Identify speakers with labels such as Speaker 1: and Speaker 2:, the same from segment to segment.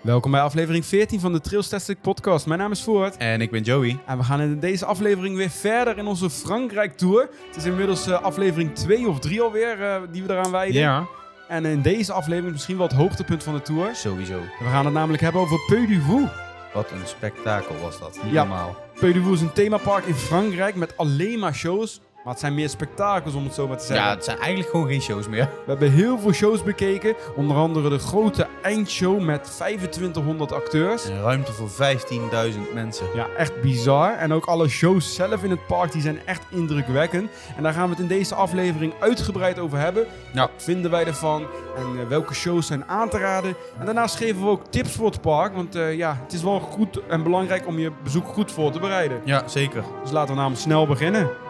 Speaker 1: Welkom bij aflevering 14 van de Trailstastic podcast. Mijn naam is Voort.
Speaker 2: En ik ben Joey.
Speaker 1: En we gaan in deze aflevering weer verder in onze Frankrijk tour. Het is inmiddels uh, aflevering 2 of 3 alweer uh, die we eraan wijden.
Speaker 2: Ja.
Speaker 1: En in deze aflevering misschien wel het hoogtepunt van de tour.
Speaker 2: Sowieso.
Speaker 1: We gaan het namelijk hebben over Peu du.
Speaker 2: Wat een spektakel was dat. Niet
Speaker 1: ja.
Speaker 2: normaal.
Speaker 1: Peu du is een themapark in Frankrijk met alleen maar shows. Maar het zijn meer spektakels om het zo maar te zeggen.
Speaker 2: Ja, het zijn eigenlijk gewoon geen shows meer.
Speaker 1: We hebben heel veel shows bekeken. Onder andere de grote eindshow met 2500 acteurs.
Speaker 2: Ruimte voor 15.000 mensen.
Speaker 1: Ja, echt bizar. En ook alle shows zelf in het park die zijn echt indrukwekkend. En daar gaan we het in deze aflevering uitgebreid over hebben.
Speaker 2: Ja.
Speaker 1: Wat vinden wij ervan? En uh, welke shows zijn aan te raden? En daarnaast geven we ook tips voor het park. Want uh, ja, het is wel goed en belangrijk om je bezoek goed voor te bereiden.
Speaker 2: Ja, zeker.
Speaker 1: Dus laten we namelijk snel beginnen.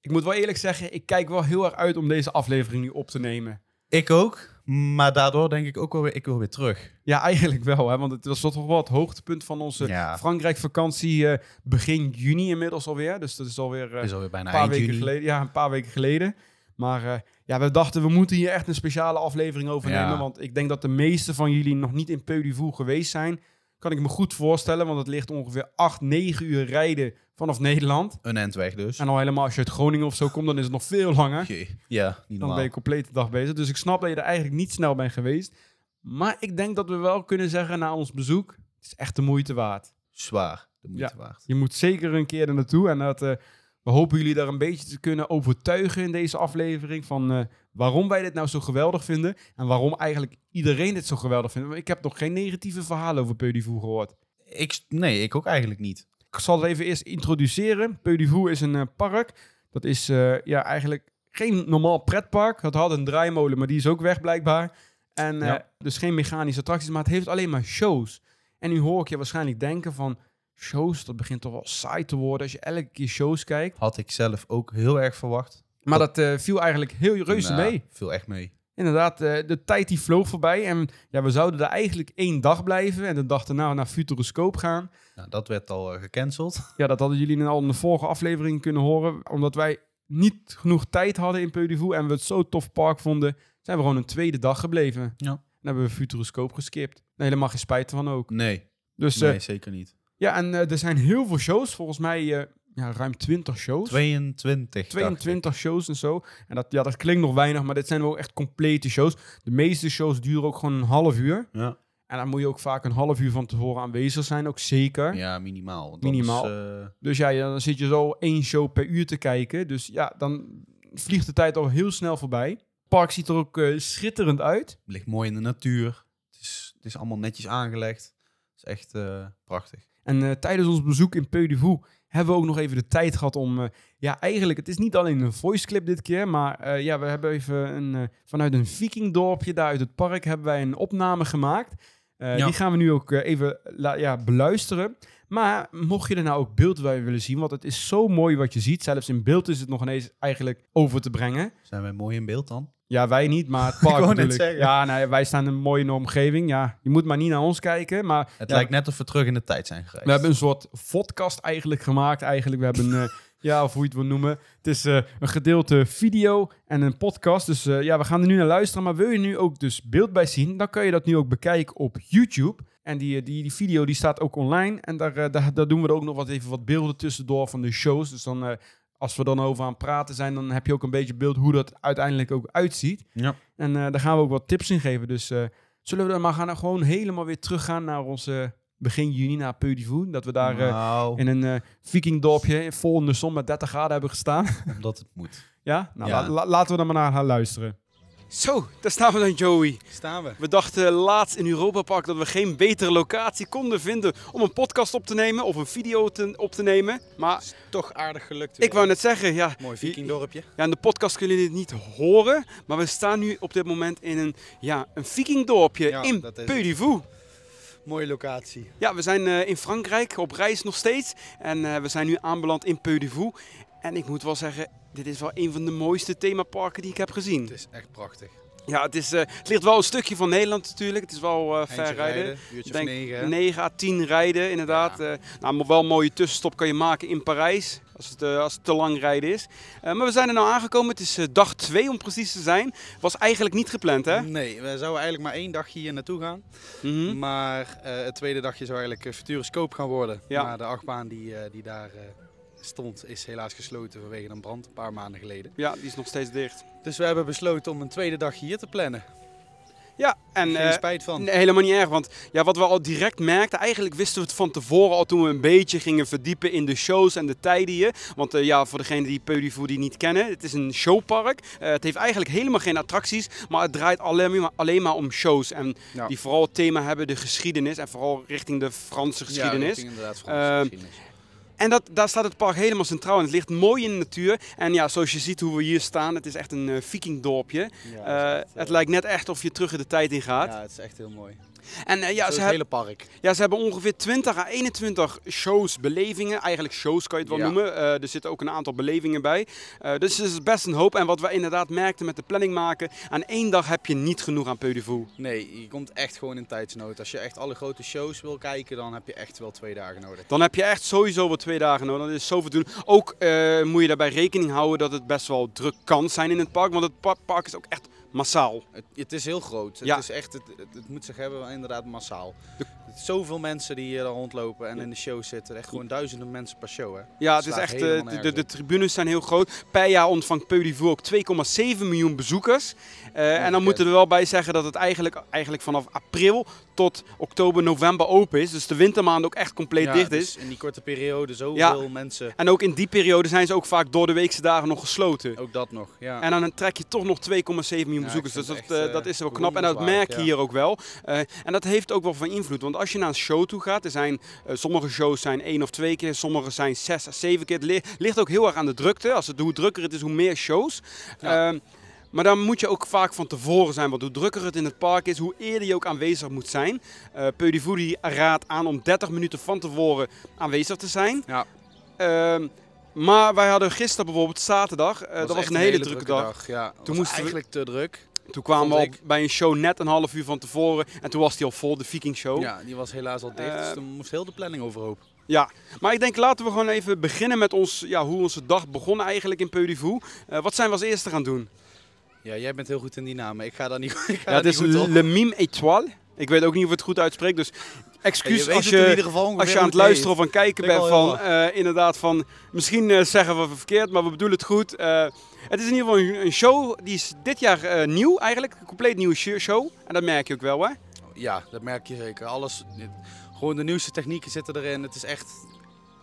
Speaker 1: Ik moet wel eerlijk zeggen, ik kijk wel heel erg uit om deze aflevering nu op te nemen.
Speaker 2: Ik ook, maar daardoor denk ik ook wel weer, ik wil weer terug.
Speaker 1: Ja, eigenlijk wel, hè, want het was toch wel het hoogtepunt van onze
Speaker 2: Ja.
Speaker 1: Frankrijk-vakantie uh, begin juni inmiddels alweer. Dus dat is alweer uh,
Speaker 2: is alweer bijna
Speaker 1: een paar weken
Speaker 2: juni.
Speaker 1: geleden. Ja, een paar weken geleden. Maar uh, ja, we dachten, we moeten hier echt een speciale aflevering over
Speaker 2: Ja.
Speaker 1: nemen. Want ik denk dat de meeste van jullie nog niet in Peu du Vou geweest zijn. Kan ik me goed voorstellen, want het ligt ongeveer 8, 9 uur rijden vanaf Nederland.
Speaker 2: Een endweg dus.
Speaker 1: En al helemaal als je uit Groningen of zo komt, dan is het nog veel langer.
Speaker 2: Jee. Ja, niet
Speaker 1: Dan
Speaker 2: normaal.
Speaker 1: ben je een complete dag bezig. Dus ik snap dat je er eigenlijk niet snel bent geweest. Maar ik denk dat we wel kunnen zeggen na ons bezoek, het is echt de moeite waard.
Speaker 2: Zwaar de moeite
Speaker 1: Ja.
Speaker 2: waard.
Speaker 1: Je moet zeker een keer er naartoe. En dat, eh, we hopen jullie daar een beetje te kunnen overtuigen in deze aflevering. Van eh, waarom wij dit nou zo geweldig vinden. En waarom eigenlijk iedereen dit zo geweldig vindt. Want ik heb nog geen negatieve verhalen over Peu du Vou gehoord.
Speaker 2: Ik, nee, ik ook eigenlijk niet.
Speaker 1: Ik zal het even eerst introduceren. Peu du Vou is een eh, park. Dat is eh, ja, eigenlijk geen normaal pretpark. Het had een draaimolen, maar die is ook weg blijkbaar. En
Speaker 2: Ja.
Speaker 1: dus geen mechanische attracties, maar het heeft alleen maar shows. En nu hoor ik je waarschijnlijk denken van... Shows, dat begint toch wel saai te worden als je elke keer shows kijkt.
Speaker 2: Had ik zelf ook heel erg verwacht.
Speaker 1: Maar dat eh, viel eigenlijk heel reuze
Speaker 2: Nou,
Speaker 1: mee.
Speaker 2: Viel echt mee.
Speaker 1: Inderdaad, eh, de tijd die vloog voorbij. En ja, we zouden daar eigenlijk één dag blijven. En de dag daarna naar Futuroscope gaan.
Speaker 2: Nou, dat werd al eh, gecanceld.
Speaker 1: Ja, dat hadden jullie al in de vorige aflevering kunnen horen. Omdat wij niet genoeg tijd hadden in Peu en we het zo tof park vonden, zijn we gewoon een tweede dag gebleven.
Speaker 2: Ja.
Speaker 1: Dan hebben we Futuroscope geskipt. Nee, helemaal geen spijt van ook.
Speaker 2: Nee,
Speaker 1: Dus
Speaker 2: nee zeker niet.
Speaker 1: Ja, en eh, er zijn heel veel shows. Volgens mij eh, ja, ruim 20 shows.
Speaker 2: 22. dacht ik.
Speaker 1: 22 shows en zo. En dat, ja, dat klinkt nog weinig, maar dit zijn wel echt complete shows. De meeste shows duren ook gewoon een half uur.
Speaker 2: Ja.
Speaker 1: En dan moet je ook vaak een half uur van tevoren aanwezig zijn, ook zeker.
Speaker 2: Ja, minimaal. want
Speaker 1: Minimaal.
Speaker 2: anders, eh,
Speaker 1: Dus ja, dan zit je zo één show per uur te kijken. Dus ja, dan vliegt de tijd al heel snel voorbij. Het park ziet er ook eh, schitterend uit.
Speaker 2: ligt mooi in de natuur. Het is, het is allemaal netjes aangelegd. Het is echt eh, prachtig.
Speaker 1: En eh, tijdens ons bezoek in Peu Vou hebben we ook nog even de tijd gehad om... eh, ja, eigenlijk, het is niet alleen een voice clip dit keer, maar eh, ja, we hebben even een, vanuit een vikingdorpje daar uit het park hebben wij een opname gemaakt.
Speaker 2: Ja.
Speaker 1: Die gaan we nu ook even ja, beluisteren. Maar mocht je er nou ook beeld bij willen zien, want het is zo mooi wat je ziet. Zelfs in beeld is het nog ineens eigenlijk over te brengen.
Speaker 2: Zijn wij mooi in beeld dan?
Speaker 1: Ja, wij niet, maar het park
Speaker 2: wou net
Speaker 1: natuurlijk.
Speaker 2: zeggen.
Speaker 1: Ja, nee, wij staan in een mooie omgeving. Ja, je moet maar niet naar ons kijken, maar
Speaker 2: Het
Speaker 1: ja,
Speaker 2: lijkt net of we terug in de tijd zijn gereisd.
Speaker 1: we hebben een soort podcast eigenlijk gemaakt. Eigenlijk, we hebben, eh, ja, of hoe je het wil noemen. Het is eh, een gedeelte video en een podcast. Dus eh, ja, we gaan er nu naar luisteren. Maar wil je nu ook dus beeld bij zien, dan kan je dat nu ook bekijken op YouTube. En die, die, die video die staat ook online. En daar, daar, daar doen we er ook nog wat even wat beelden tussendoor van de shows. Dus dan, eh, als we dan over aan het praten zijn, dan heb je ook een beetje beeld hoe dat uiteindelijk ook uitziet.
Speaker 2: Ja.
Speaker 1: En eh, daar gaan we ook wat tips in geven. Dus eh, zullen we dan maar gaan, gewoon helemaal weer teruggaan naar onze begin juni, naar Peu. Dat we daar eh,
Speaker 2: nou,
Speaker 1: in een vikingdorpje vol in de zon met 30 graden hebben gestaan.
Speaker 2: omdat het moet.
Speaker 1: ja? Nou,
Speaker 2: Ja.
Speaker 1: la- la- laten we dan maar naar gaan luisteren. Zo, daar staan we dan, Joey.
Speaker 2: Staan we.
Speaker 1: We dachten laatst in Europa Park dat we geen betere locatie konden vinden om een podcast op te nemen of een video te, op te nemen. Maar
Speaker 3: Toch aardig gelukt.
Speaker 1: ik wou net zeggen, ja,
Speaker 3: Mooi vikingdorpje.
Speaker 1: ja, in de podcast kunnen jullie het niet horen, maar we staan nu op dit moment in een, ja, een vikingdorpje
Speaker 3: Ja,
Speaker 1: in
Speaker 3: is
Speaker 1: Peu.
Speaker 3: Mooie locatie.
Speaker 1: Ja, we zijn eh, in Frankrijk op reis nog steeds. En eh, we zijn nu aanbeland in Peu. En ik moet wel zeggen, dit is wel een van de mooiste themaparken die ik heb gezien.
Speaker 3: Het is echt prachtig.
Speaker 1: Ja, het, is, eh, het ligt wel een stukje van Nederland natuurlijk. Het is wel eh ver rijden.
Speaker 2: Uurtje
Speaker 1: Denk
Speaker 2: of negen. hè?
Speaker 1: 9 à 10 rijden, inderdaad.
Speaker 2: Ja.
Speaker 1: Eh, nou, maar wel een mooie tussenstop kan je maken in Parijs. Als het, als het te lang rijden is. Maar we zijn er nou aangekomen. Het is dag 2 om precies te zijn. Was eigenlijk niet gepland, hè?
Speaker 2: Nee, we zouden eigenlijk maar één dagje hier naartoe gaan.
Speaker 1: Mhm.
Speaker 2: Maar het tweede dagje zou eigenlijk uh, Futuroscoop gaan worden.
Speaker 1: Ja.
Speaker 2: Maar de achtbaan die, die daar stond is helaas gesloten vanwege een brand een paar maanden geleden.
Speaker 1: Ja, die is nog steeds dicht.
Speaker 2: Dus we hebben besloten om een tweede dagje hier te plannen.
Speaker 1: Ja, en
Speaker 2: Geen
Speaker 1: eh,
Speaker 2: spijt van.
Speaker 1: nee, helemaal niet erg. Want ja, wat we al direct merkten, eigenlijk wisten we het van tevoren al toen we een beetje gingen verdiepen in de shows en de tijden hier. Want eh, ja, voor degenen die Peudifoudi niet kennen, het is een showpark. Eh, het heeft eigenlijk helemaal geen attracties, maar het draait alleen maar, alleen maar om shows. En
Speaker 2: Ja.
Speaker 1: die vooral het thema hebben de geschiedenis en vooral richting de Franse geschiedenis.
Speaker 2: Ja, richting inderdaad Franse geschiedenis.
Speaker 1: En dat, daar staat het park helemaal centraal en het ligt mooi in de natuur. En ja, zoals je ziet hoe we hier staan, het is echt een eh, vikingdorpje.
Speaker 2: Ja,
Speaker 1: Eh, het lijkt net echt of je terug in de tijd in gaat.
Speaker 2: Ja, het is echt heel mooi.
Speaker 1: En eh, ja, ze,
Speaker 2: het hele park.
Speaker 1: ja, ze hebben ongeveer 20 à 21 shows, belevingen. Eigenlijk shows kan je het wel
Speaker 2: Ja.
Speaker 1: noemen. Eh, er zitten ook een aantal belevingen bij. Eh, dus het is best een hoop. En wat we inderdaad merkten met de planning maken, aan één dag heb je niet genoeg aan Peu.
Speaker 2: Nee, je komt echt gewoon in tijdsnood. Als je echt alle grote shows wil kijken, dan heb je echt wel twee dagen nodig.
Speaker 1: Dan heb je echt sowieso wel twee dagen nodig. Dat is zoveel te doen. Ook moet je daarbij rekening houden dat het best wel druk kan zijn in het park. Want het pa- park is ook echt massaal.
Speaker 2: Het, het is heel groot.
Speaker 1: Ja.
Speaker 2: Het, is echt, het, het, moet zich hebben inderdaad massaal.
Speaker 1: De-
Speaker 2: zoveel mensen die hier rondlopen en in de show zitten. Echt gewoon duizenden mensen per show. Hè.
Speaker 1: Ja, het is echt, eh, de, de, de tribunes zijn heel groot. Per jaar ontvangt Peu ook 2,7 miljoen bezoekers. Eh, en dan moeten we er wel bij zeggen dat het eigenlijk, eigenlijk vanaf april tot oktober, november open is. Dus de wintermaanden ook echt compleet
Speaker 2: Ja,
Speaker 1: dicht
Speaker 2: dus
Speaker 1: is.
Speaker 2: in die korte periode zoveel mensen.
Speaker 1: En ook in die periode zijn ze ook vaak door de weekse dagen nog gesloten.
Speaker 2: Ook dat nog. Ja.
Speaker 1: En dan trek je toch nog 2,7 miljoen
Speaker 2: Ja,
Speaker 1: bezoekers. Dus dat, eh, dat is wel knap. En dat merk je
Speaker 2: ja.
Speaker 1: hier ook wel. En dat heeft ook wel van invloed. Want als je naar een show toe gaat, er zijn, eh, sommige shows zijn één of twee keer, sommige zijn zes à zeven keer. Het li- ligt ook heel erg aan de drukte. Als het, hoe drukker het is, hoe meer shows.
Speaker 2: Ja.
Speaker 1: Ehm, maar dan moet je ook vaak van tevoren zijn. Want hoe drukker het in het park is, hoe eerder je ook aanwezig moet zijn. Uh, raadt aan om 30 minuten van tevoren aanwezig te zijn.
Speaker 2: Ja.
Speaker 1: Ehm, maar wij hadden gisteren bijvoorbeeld zaterdag, eh, dat was een hele, drukke dag.
Speaker 2: Ja,
Speaker 1: Toen
Speaker 2: toen
Speaker 1: moesten
Speaker 2: moest
Speaker 1: we-
Speaker 2: eigenlijk te druk.
Speaker 1: Toen kwamen we
Speaker 2: ik.
Speaker 1: bij een show net een half uur van tevoren en toen was die al vol, de Viking Show.
Speaker 2: Ja, die was helaas al dicht.
Speaker 1: Eh,
Speaker 2: dus toen moest heel de planning overhoop.
Speaker 1: Maar ik denk laten we gewoon even beginnen met ons, ja, hoe onze dag begon eigenlijk in Peu. Eh, wat zijn we als eerste gaan doen?
Speaker 2: Ja, jij bent heel goed in die namen. Ik ga daar niet, ik ga
Speaker 1: Ja, het is
Speaker 2: op.
Speaker 1: Le Mime Étoile. Ik weet ook niet of ik het goed uitspreek, dus excuus als je,
Speaker 2: ieder geval ongeveer
Speaker 1: als je aan het luisteren of aan het kijken bent van, eh, inderdaad van, misschien zeggen we verkeerd, maar we bedoelen het goed. Het is in ieder geval een, show, die is dit jaar eh, nieuw eigenlijk, een compleet nieuwe sh- show. En dat merk je ook wel hè.
Speaker 2: Ja, dat merk je zeker. Alles, gewoon de nieuwste technieken zitten erin. Het is echt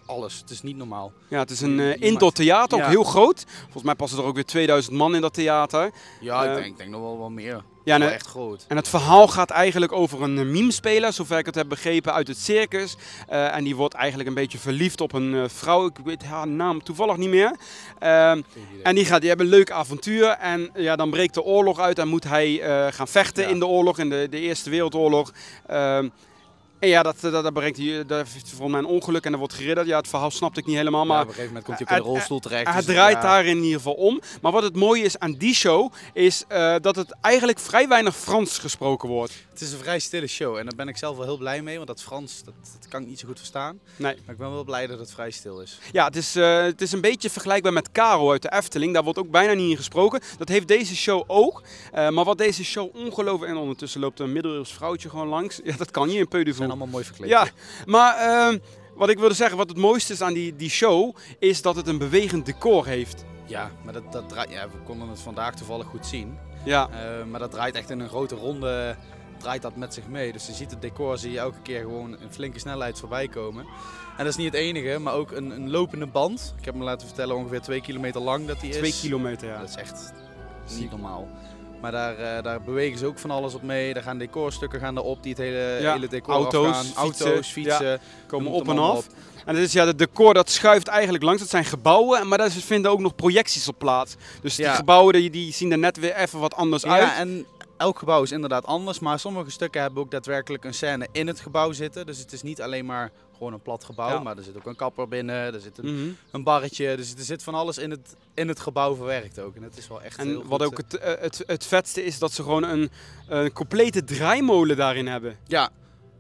Speaker 2: alles. Het is niet normaal.
Speaker 1: Ja, het is een eh, indoor theater, ook
Speaker 2: Ja.
Speaker 1: heel groot. Volgens mij passen er ook weer 2000 man in dat theater.
Speaker 2: Ja,
Speaker 1: Eh,
Speaker 2: ik, denk, ik denk nog wel wat meer.
Speaker 1: Ja, en,
Speaker 2: echt groot.
Speaker 1: en het verhaal gaat eigenlijk over een eh, meme-speler, zover ik het heb begrepen, uit het circus. Eh, en die wordt eigenlijk een beetje verliefd op een eh, vrouw, ik weet haar naam toevallig niet meer. Ehm, en die, gaat, die hebben een leuk avontuur en ja, dan breekt de oorlog uit en moet hij eh, gaan vechten
Speaker 2: Ja.
Speaker 1: in de oorlog, in de, de Eerste Wereldoorlog. En ja, dat, dat, dat brengt hij, dat heeft hij volgens mij een ongeluk en dat wordt geridderd. Ja, het verhaal snapte ik niet helemaal,
Speaker 2: Maar op een gegeven moment komt hij in de rolstoel terecht.
Speaker 1: hij
Speaker 2: dus
Speaker 1: draait
Speaker 2: ja,
Speaker 1: daar in ieder geval om. Maar wat het mooie is aan die show, is eh, dat het eigenlijk vrij weinig Frans gesproken wordt.
Speaker 2: Het is een vrij stille show en daar ben ik zelf wel heel blij mee. Want dat Frans, dat, dat kan ik niet zo goed verstaan.
Speaker 1: Nee.
Speaker 2: Maar ik ben wel blij dat het vrij stil is.
Speaker 1: Ja, het is, eh, het is een beetje vergelijkbaar met Caro uit de Efteling. Daar wordt ook bijna niet in gesproken. Dat heeft deze show ook. Eh, maar wat deze show ongelooflijk... En ondertussen loopt een middeleeuws vrouwtje gewoon langs. Ja, dat kan niet in Peu.
Speaker 2: Zijn allemaal mooi verkleed.
Speaker 1: Ja, maar ehm, wat ik wilde zeggen, wat het mooiste is aan die, die show... is dat het een bewegend decor heeft.
Speaker 2: ja maar dat, dat draait, ja, we konden het vandaag toevallig goed zien.
Speaker 1: Ja,
Speaker 2: Eh, maar dat draait echt in een grote ronde, draait dat met zich mee. Dus je ziet het decor, zie je elke keer gewoon een flinke snelheid voorbij komen. En dat is niet het enige, maar ook een, een lopende band. Ik heb me laten vertellen ongeveer twee kilometer lang dat die is.
Speaker 1: twee kilometer, ja.
Speaker 2: Dat is echt niet normaal. Maar daar, eh, daar bewegen ze ook van alles op mee. Daar gaan decorstukken gaan erop die het hele,
Speaker 1: Ja,
Speaker 2: hele decor
Speaker 1: auto's,
Speaker 2: afgaan. Auto's, fietsen.
Speaker 1: Komen op en af. En het is ja, het decor dat schuift eigenlijk langs. Dat zijn gebouwen, maar daar vinden ook nog projecties op plaats. Dus die
Speaker 2: Ja.
Speaker 1: gebouwen die, die zien er net weer even wat anders uit.
Speaker 2: Ja, en elk gebouw is inderdaad anders, maar sommige stukken hebben ook daadwerkelijk een scène in het gebouw zitten. Dus het is niet alleen maar gewoon een plat gebouw,
Speaker 1: Ja.
Speaker 2: maar er zit ook een kapper binnen, er zit een,
Speaker 1: Mhm.
Speaker 2: een barretje. Dus er zit van alles in het, in het gebouw verwerkt ook. En het is wel echt heel
Speaker 1: En
Speaker 2: goed,
Speaker 1: wat ook
Speaker 2: eh.
Speaker 1: het, eh, het, het vetste is dat ze gewoon een, een complete draaimolen daarin hebben.
Speaker 2: Ja,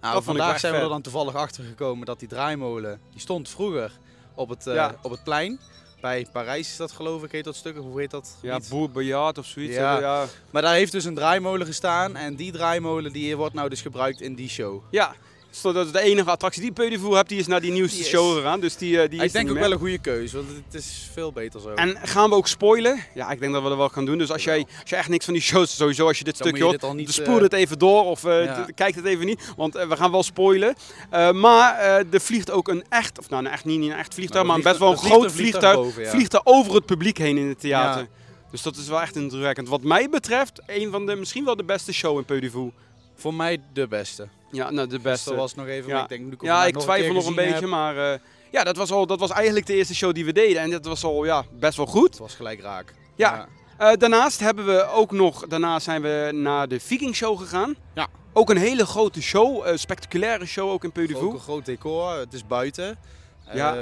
Speaker 2: nou, vandaag zijn we er dan toevallig achter gekomen dat die draaimolen, die stond vroeger op het, eh,
Speaker 1: Ja.
Speaker 2: op het plein. Bij Parijs is dat geloof ik, heet dat stuk, hoe heet dat?
Speaker 1: Ja,
Speaker 2: niet?
Speaker 1: Boer Bejaard of zoiets.
Speaker 2: Ja.
Speaker 1: Ja.
Speaker 2: Maar daar heeft dus een draaimolen gestaan en die draaimolen die wordt nou dus gebruikt in die show.
Speaker 1: ja. Dus dat is de enige attractie die Peudevoer hebt, die is naar die nieuwste
Speaker 2: Die
Speaker 1: show gegaan. Dus die, eh, die is
Speaker 2: ik denk ook wel een goede keuze, want het is veel beter zo.
Speaker 1: En gaan we ook spoilen? Ja, ik denk dat we dat wel gaan doen. Dus als jij, als jij echt niks van die shows, sowieso als je dit
Speaker 2: Dan
Speaker 1: stukje
Speaker 2: je
Speaker 1: hoort, spoel
Speaker 2: eh,
Speaker 1: het even door of eh,
Speaker 2: ja.
Speaker 1: kijk het even niet. Want we gaan wel spoilen. Eh, maar eh, er vliegt ook een echt, of nou een echt, niet, niet een echt vliegtuig, maar
Speaker 2: er
Speaker 1: best wel een
Speaker 2: vliegt-
Speaker 1: groot
Speaker 2: vliegt
Speaker 1: vliegtuig.
Speaker 2: boven, ja.
Speaker 1: Vliegt er over het publiek heen in het theater.
Speaker 2: Ja.
Speaker 1: Dus dat is wel echt indrukwekkend. Wat mij betreft, een van de, misschien wel de beste show in Peudevoer.
Speaker 2: Voor mij de beste.
Speaker 1: Ja, nou de beste.
Speaker 2: dat was nog even,
Speaker 1: Ja.
Speaker 2: ik denk nu
Speaker 1: Ja, ik
Speaker 2: nog
Speaker 1: twijfel nog een beetje,
Speaker 2: heb,
Speaker 1: maar eh, ja, dat was, al, dat was eigenlijk de eerste show die we deden. En dat was al ja, best wel goed.
Speaker 2: Het was gelijk raak.
Speaker 1: Ja. Eh, daarnaast hebben we ook nog, daarna zijn we naar de Viking Show gegaan.
Speaker 2: Ja.
Speaker 1: Ook een hele grote show, eh, spectaculaire show ook in
Speaker 2: Ook een groot decor, het is buiten.
Speaker 1: Ja.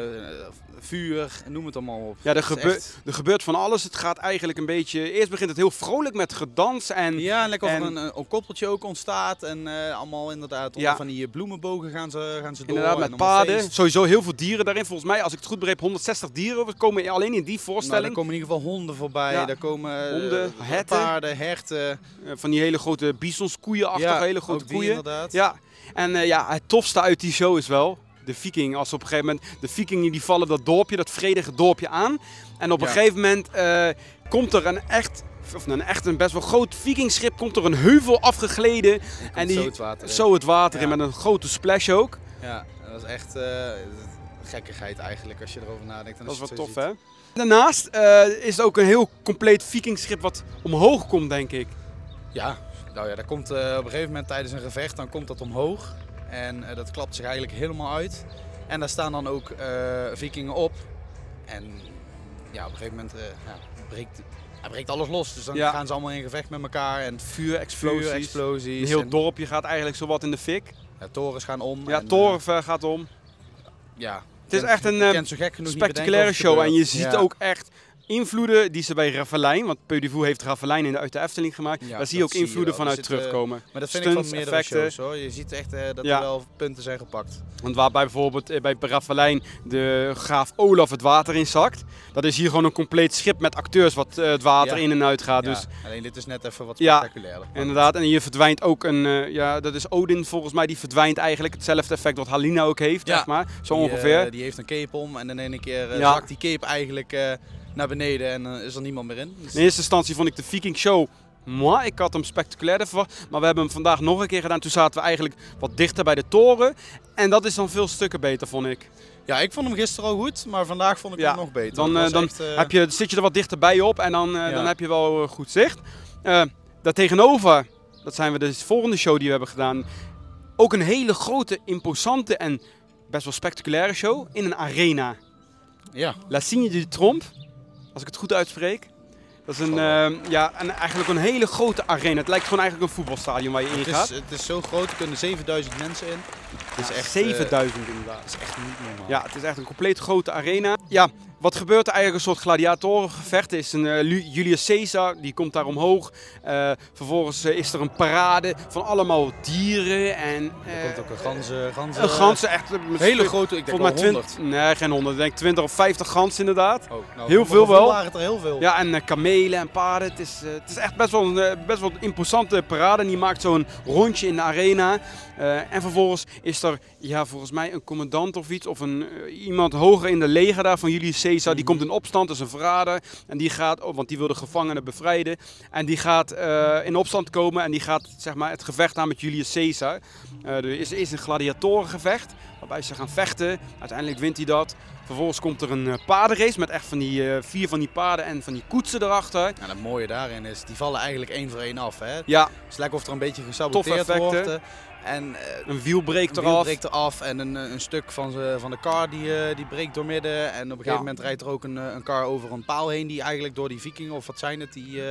Speaker 2: Eh, vuur, noem het allemaal op.
Speaker 1: Ja, er,
Speaker 2: Het is
Speaker 1: gebe-
Speaker 2: echt-
Speaker 1: er gebeurt van alles. Het gaat eigenlijk een beetje, eerst begint het heel vrolijk met gedans en
Speaker 2: Ja, en lekker of
Speaker 1: En-
Speaker 2: er een, een, een koppeltje ook ontstaat. En eh, allemaal inderdaad
Speaker 1: Ja.
Speaker 2: van die eh, bloemenbogen gaan ze, gaan ze door.
Speaker 1: inderdaad met
Speaker 2: feest.
Speaker 1: Sowieso heel veel dieren daarin. Volgens mij, als ik het goed begreep, 160 dieren komen alleen in die
Speaker 2: Nou,
Speaker 1: voorstelling.
Speaker 2: er komen in ieder geval honden voorbij.
Speaker 1: Ja.
Speaker 2: Daar komen eh,
Speaker 1: Honden, herten.
Speaker 2: paarden, herten.
Speaker 1: Eh, van die hele grote bisons, koeien-achtige, hele grote koeien.
Speaker 2: inderdaad.
Speaker 1: Ja, en eh, ja, het tofste uit die show is wel de viking. Als op een gegeven moment, de vikingen die vallen dat dorpje, dat vredige dorpje aan. En op een
Speaker 2: Ja.
Speaker 1: gegeven moment eh, komt er een echt, of een echt een best wel groot vikingschip, komt er een heuvel afgegleden.
Speaker 2: En
Speaker 1: die,
Speaker 2: zo het water in.
Speaker 1: zo het water in met een grote splash ook.
Speaker 2: Ja, dat is echt eh, gekkigheid eigenlijk als je erover nadenkt. en
Speaker 1: Dat is wel tof hè. Daarnaast eh, is het ook een heel compleet vikingschip wat omhoog komt denk ik.
Speaker 2: Ja, nou ja, dat komt op een gegeven moment tijdens een gevecht, dan komt dat omhoog. En eh, dat klapt zich eigenlijk helemaal uit. En daar staan dan ook eh, vikingen op. En ja, op een gegeven moment eh, ja, breekt, hij breekt alles los. Dus dan
Speaker 1: Ja.
Speaker 2: gaan ze allemaal in gevecht met elkaar. En
Speaker 1: Vuur, explosies.
Speaker 2: vuur, explosies.
Speaker 1: Een heel
Speaker 2: en,
Speaker 1: dorpje gaat eigenlijk zowat in de fik.
Speaker 2: ja, torens gaan om.
Speaker 1: Ja,
Speaker 2: en,
Speaker 1: toren gaat om.
Speaker 2: ja,
Speaker 1: Het is echt een spectaculaire show. En je ziet ook echt invloeden die ze bij Ravelijn, want Peudevoer heeft Ravelijn in de, uit de Efteling gemaakt.
Speaker 2: Ja,
Speaker 1: daar zie je ook invloeden vanuit
Speaker 2: zit,
Speaker 1: terugkomen.
Speaker 2: Maar dat vind ik van meerdere
Speaker 1: effecten.
Speaker 2: shows hoor. Je ziet echt eh, dat
Speaker 1: Ja.
Speaker 2: er wel punten zijn gepakt.
Speaker 1: Want waarbij bijvoorbeeld eh, bij Ravelijn de graaf Olaf het water inzakt. Dat is hier gewoon een compleet schip met acteurs wat eh, het water
Speaker 2: Ja.
Speaker 1: in en uit gaat.
Speaker 2: Ja,
Speaker 1: Dus
Speaker 2: alleen dit is net even wat
Speaker 1: Ja,
Speaker 2: spectaculairder.
Speaker 1: Inderdaad, en hier verdwijnt ook een, ja dat is Odin volgens mij, die verdwijnt eigenlijk. Hetzelfde effect wat Halina ook heeft, zeg maar. Zo
Speaker 2: die,
Speaker 1: ongeveer.
Speaker 2: die heeft een cape om en in ene keer zakt die cape eigenlijk naar beneden en eh, is er niemand meer in. Dus-
Speaker 1: In eerste instantie vond ik de Viking Show. Moi, ik had hem spectaculairder verwacht. Maar we hebben hem vandaag nog een keer gedaan. Toen zaten we eigenlijk wat dichter bij de toren. En dat is dan veel stukken beter, vond ik.
Speaker 2: Ja, ik vond hem gisteren al goed, maar vandaag vond ik
Speaker 1: Ja,
Speaker 2: hem nog beter.
Speaker 1: Dan, eh, dan
Speaker 2: echt, eh,
Speaker 1: heb je, zit je er wat dichterbij op en dan,
Speaker 2: Ja.
Speaker 1: dan heb je wel goed zicht. Daartegenover, dat zijn we de volgende show die we hebben gedaan. Ook een hele grote, imposante en best wel spectaculaire show in een arena.
Speaker 2: Ja,
Speaker 1: La Signe du Trompe, als ik het goed uitspreek. Dat is een, eh, ja, een, eigenlijk een hele grote arena. Het lijkt gewoon eigenlijk een voetbalstadion waar je in gaat.
Speaker 2: het is zo groot, er kunnen 7000 mensen in. Het is
Speaker 1: Ja,
Speaker 2: echt,
Speaker 1: 7000 inderdaad.
Speaker 2: eh, het is echt niet normaal.
Speaker 1: Ja, het is echt een compleet grote arena. Ja, wat gebeurt er eigenlijk? Een soort gladiatorengevecht. Er is een eh, Julius Caesar, die komt daar omhoog. Eh, vervolgens eh, is er een parade van allemaal dieren en...
Speaker 2: Er komt ook een ganzen, ganzen,
Speaker 1: een ganzen, echt...
Speaker 2: hele grote, ik denk wel
Speaker 1: mij
Speaker 2: 100.
Speaker 1: 20... Nee, geen 100. Ik denk 20 of 50 ganzen inderdaad.
Speaker 2: Oh, nou,
Speaker 1: Heel veel wel.
Speaker 2: het er heel veel.
Speaker 1: Ja, en kamelen en paarden. Het is, het is echt best wel, een, best wel een imposante parade. En die maakt zo'n rondje in de arena. En vervolgens is er, ja, volgens mij een commandant of iets. Of een, iemand hoger in de leger daar van Julius Caesar. Die
Speaker 2: Mhm.
Speaker 1: komt in opstand, dat is een verrader. En die gaat, oh, want die wil de gevangenen bevrijden. En die gaat eh, in opstand komen. En die gaat zeg maar, het gevecht aan met Julius Caesar. Eh, er is, is een gladiatorengevecht. Waarbij ze gaan vechten. Uiteindelijk wint hij dat. Vervolgens komt er een eh, paardenrace met echt van die vier van die paarden en van die koetsen erachter.
Speaker 2: En het mooie daarin is, die vallen eigenlijk één voor één af. Hè? Het
Speaker 1: Ja,
Speaker 2: is lekker of er een beetje gesaboteerd wordt. En eh,
Speaker 1: een wiel breekt
Speaker 2: een wiel
Speaker 1: eraf.
Speaker 2: breekt eraf en een, een stuk van, ze, van de car die, eh, die breekt doormidden. En op een gegeven
Speaker 1: Ja.
Speaker 2: moment rijdt er ook een, eh, een car over een paal heen die eigenlijk door die vikingen, of wat zijn het, die,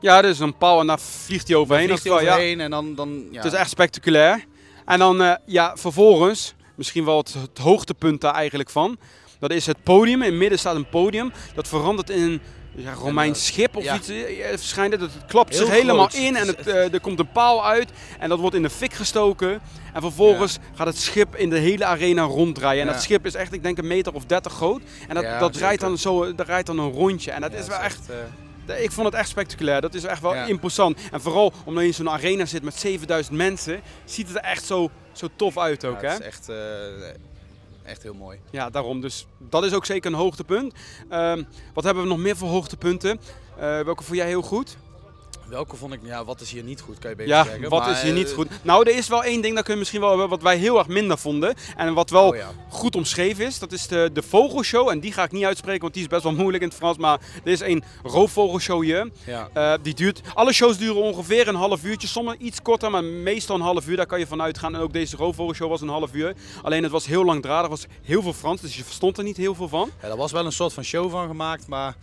Speaker 1: Ja, dus een paal en daar vliegt hij overheen.
Speaker 2: vliegt hij
Speaker 1: wel- ja,
Speaker 2: overheen en dan... dan ja.
Speaker 1: Het is echt spectaculair. En dan, ja, vervolgens, misschien wel het, het hoogtepunt daar eigenlijk van. Dat is het podium. In het midden staat een podium. Dat verandert in een ja, Romeins
Speaker 2: En,
Speaker 1: schip of
Speaker 2: ja.
Speaker 1: iets. eh, verschijnt het. Het klapt
Speaker 2: Heel
Speaker 1: zich helemaal
Speaker 2: groot.
Speaker 1: in en
Speaker 2: Het
Speaker 1: eh, er komt een paal uit. En dat wordt in de fik gestoken. En vervolgens gaat het schip in de hele arena ronddraaien. En dat schip is echt, ik denk, een meter of 30 groot. En dat, dat, rijdt dan zo, dat rijdt dan een rondje. En dat is wel echt
Speaker 2: eh,
Speaker 1: ik vond het echt spectaculair. Dat is echt wel imposant. En vooral omdat je in zo'n arena zit met 7000 mensen, ziet het er echt zo, zo tof uit ook. hè?
Speaker 2: het is echt, eh, echt heel mooi.
Speaker 1: Ja, daarom. Dus dat is ook zeker een hoogtepunt. Ehm, wat hebben we nog meer voor hoogtepunten? Eh, welke vond jij heel goed?
Speaker 2: Welke vond ik... Ja, wat is hier niet goed, kan je beter
Speaker 1: Ja,
Speaker 2: zeggen.
Speaker 1: wat
Speaker 2: Maar,
Speaker 1: is hier niet
Speaker 2: eh,
Speaker 1: goed? Nou, er is wel één ding, dat kun je misschien wel hebben, wat wij heel erg minder vonden. En wat wel
Speaker 2: Oh ja.
Speaker 1: goed omschreven is. Dat is de, de vogelshow. En die ga ik niet uitspreken, want die is best wel moeilijk in het Frans. Maar er is een roofvogelshow hier.
Speaker 2: Ja.
Speaker 1: Eh, die duurt, alle shows duren ongeveer een half uurtje, sommige iets korter, maar meestal een half uur. Daar kan je van uitgaan. En ook deze roofvogelshow was een half uur. Alleen het was heel langdradig, er was heel veel Frans, dus je verstond er niet heel veel van.
Speaker 2: ja, er was wel een soort van show van gemaakt, maar...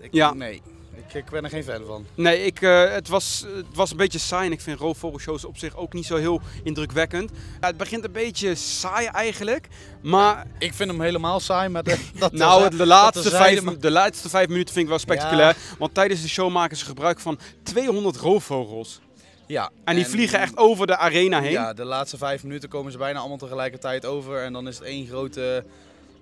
Speaker 2: Ik,
Speaker 1: Ja.
Speaker 2: Nee, ik, ik ben er geen fan van.
Speaker 1: Nee, ik, eh, het, was, het was een beetje saai en ik vind roofvogelshows op zich ook niet zo heel indrukwekkend. Ja, het begint een beetje saai eigenlijk, maar
Speaker 2: Ik vind hem helemaal saai, maar de, dat
Speaker 1: nou,
Speaker 2: terza-
Speaker 1: de laatste, vijf,
Speaker 2: maar-
Speaker 1: de laatste vijf minuten vind ik wel spectaculair. Want tijdens de show maken ze gebruik van 200 roofvogels.
Speaker 2: Ja.
Speaker 1: En die vliegen echt over de arena heen.
Speaker 2: Ja, de laatste vijf minuten komen ze bijna allemaal tegelijkertijd over. En dan is het één grote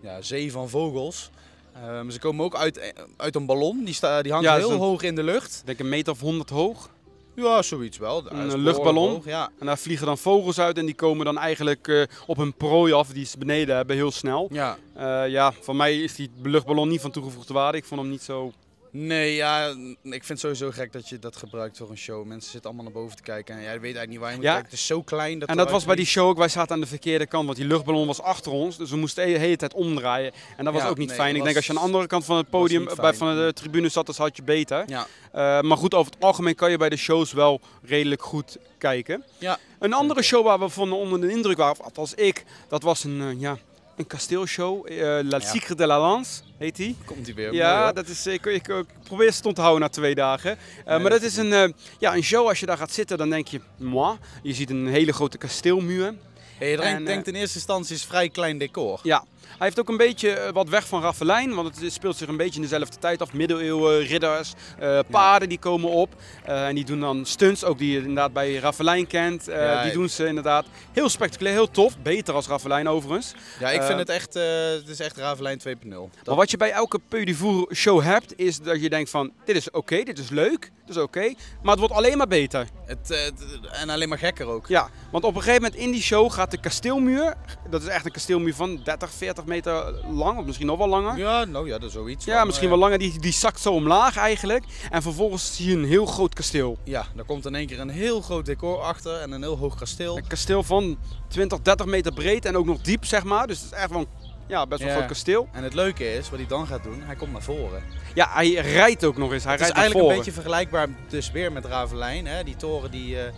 Speaker 2: ja, zee van vogels. Ehm, ze komen ook uit, uit een ballon. Die, sta, die hangt
Speaker 1: Ja,
Speaker 2: heel hoog in de lucht.
Speaker 1: Ik denk een meter of 100 hoog.
Speaker 2: Ja, zoiets wel.
Speaker 1: Een luchtballon.
Speaker 2: hoog, Ja.
Speaker 1: En daar vliegen dan vogels uit en die komen dan eigenlijk eh, op hun prooi af die ze beneden hebben, heel snel.
Speaker 2: ja.
Speaker 1: Eh, ja, voor mij is die luchtballon niet van toegevoegde waarde. Ik vond hem niet zo...
Speaker 2: Nee, ja, ik vind het sowieso gek dat je dat gebruikt voor een show. Mensen zitten allemaal naar boven te kijken en jij weet eigenlijk niet waar je moet
Speaker 1: Ja.
Speaker 2: kijken. Het is zo klein. Dat
Speaker 1: En dat was bij die show ook, wij zaten aan de verkeerde kant, want die luchtballon was achter ons. Dus we moesten de hele tijd omdraaien. En dat was
Speaker 2: Ja,
Speaker 1: ook niet
Speaker 2: nee,
Speaker 1: fijn. Ik
Speaker 2: was-
Speaker 1: denk als je aan de andere kant van het podium, bij, van de tribune zat, dan had je beter.
Speaker 2: Ja.
Speaker 1: Eh, maar goed, over het algemeen kan je bij de shows wel redelijk goed kijken.
Speaker 2: Ja.
Speaker 1: Een andere show waar we van onder de indruk waren, of althans ik, dat was een, eh, ja, een kasteelshow. eh La
Speaker 2: Ja.
Speaker 1: Secret de la Lance heet die.
Speaker 2: Komt hij weer.
Speaker 1: Ja, dat is, ik, ik, ik probeer het te onthouden na twee dagen. Eh, maar
Speaker 2: dat is
Speaker 1: een, eh, ja, een show, als je daar gaat zitten, dan denk je, moi. Je ziet een hele grote kasteelmuur.
Speaker 2: Je denkt,
Speaker 1: En,
Speaker 2: denkt in eerste instantie is vrij klein decor.
Speaker 1: Ja, hij heeft ook een beetje eh, wat weg van Raffelijn, want het speelt zich een beetje in dezelfde tijd af. Middeleeuwen, ridders, eh, paarden die komen op eh, en die doen dan stunts, ook die je inderdaad bij Raffelijn kent. Eh,
Speaker 2: Ja,
Speaker 1: die doen ze inderdaad heel spectaculair, heel tof. Beter als Raffelijn overigens.
Speaker 2: Ja, ik
Speaker 1: Eh,
Speaker 2: vind het echt, eh, het is echt Ravelijn 2.0.
Speaker 1: Maar wat je bij elke Peu du Vour show hebt, is dat je denkt van, dit is oké, dit is leuk, dit is oké, maar het wordt alleen maar beter.
Speaker 2: Het, eh, het- en alleen maar gekker ook.
Speaker 1: Ja, want op een gegeven moment in die show gaat de kasteelmuur, dat is echt een kasteelmuur van 30, 40 meter lang, of misschien nog wel langer.
Speaker 2: Ja, nou ja, dat is zoiets.
Speaker 1: Ja, misschien
Speaker 2: eh,
Speaker 1: wel langer. Die, die zakt zo omlaag eigenlijk. En vervolgens zie je een heel groot kasteel.
Speaker 2: Ja, daar komt in één keer een heel groot decor achter en een heel hoog kasteel.
Speaker 1: Een kasteel van 20, 30 meter breed en ook nog diep, zeg maar. Dus het is echt wel een ja, best wel
Speaker 2: Ja.
Speaker 1: groot kasteel.
Speaker 2: En het leuke is, wat hij dan gaat doen, hij komt naar voren.
Speaker 1: Ja, hij rijdt ook nog eens. Hij
Speaker 2: het is
Speaker 1: rijdt naar
Speaker 2: eigenlijk een beetje vergelijkbaar dus weer met Ravelijn. Hè? Die toren die, eh,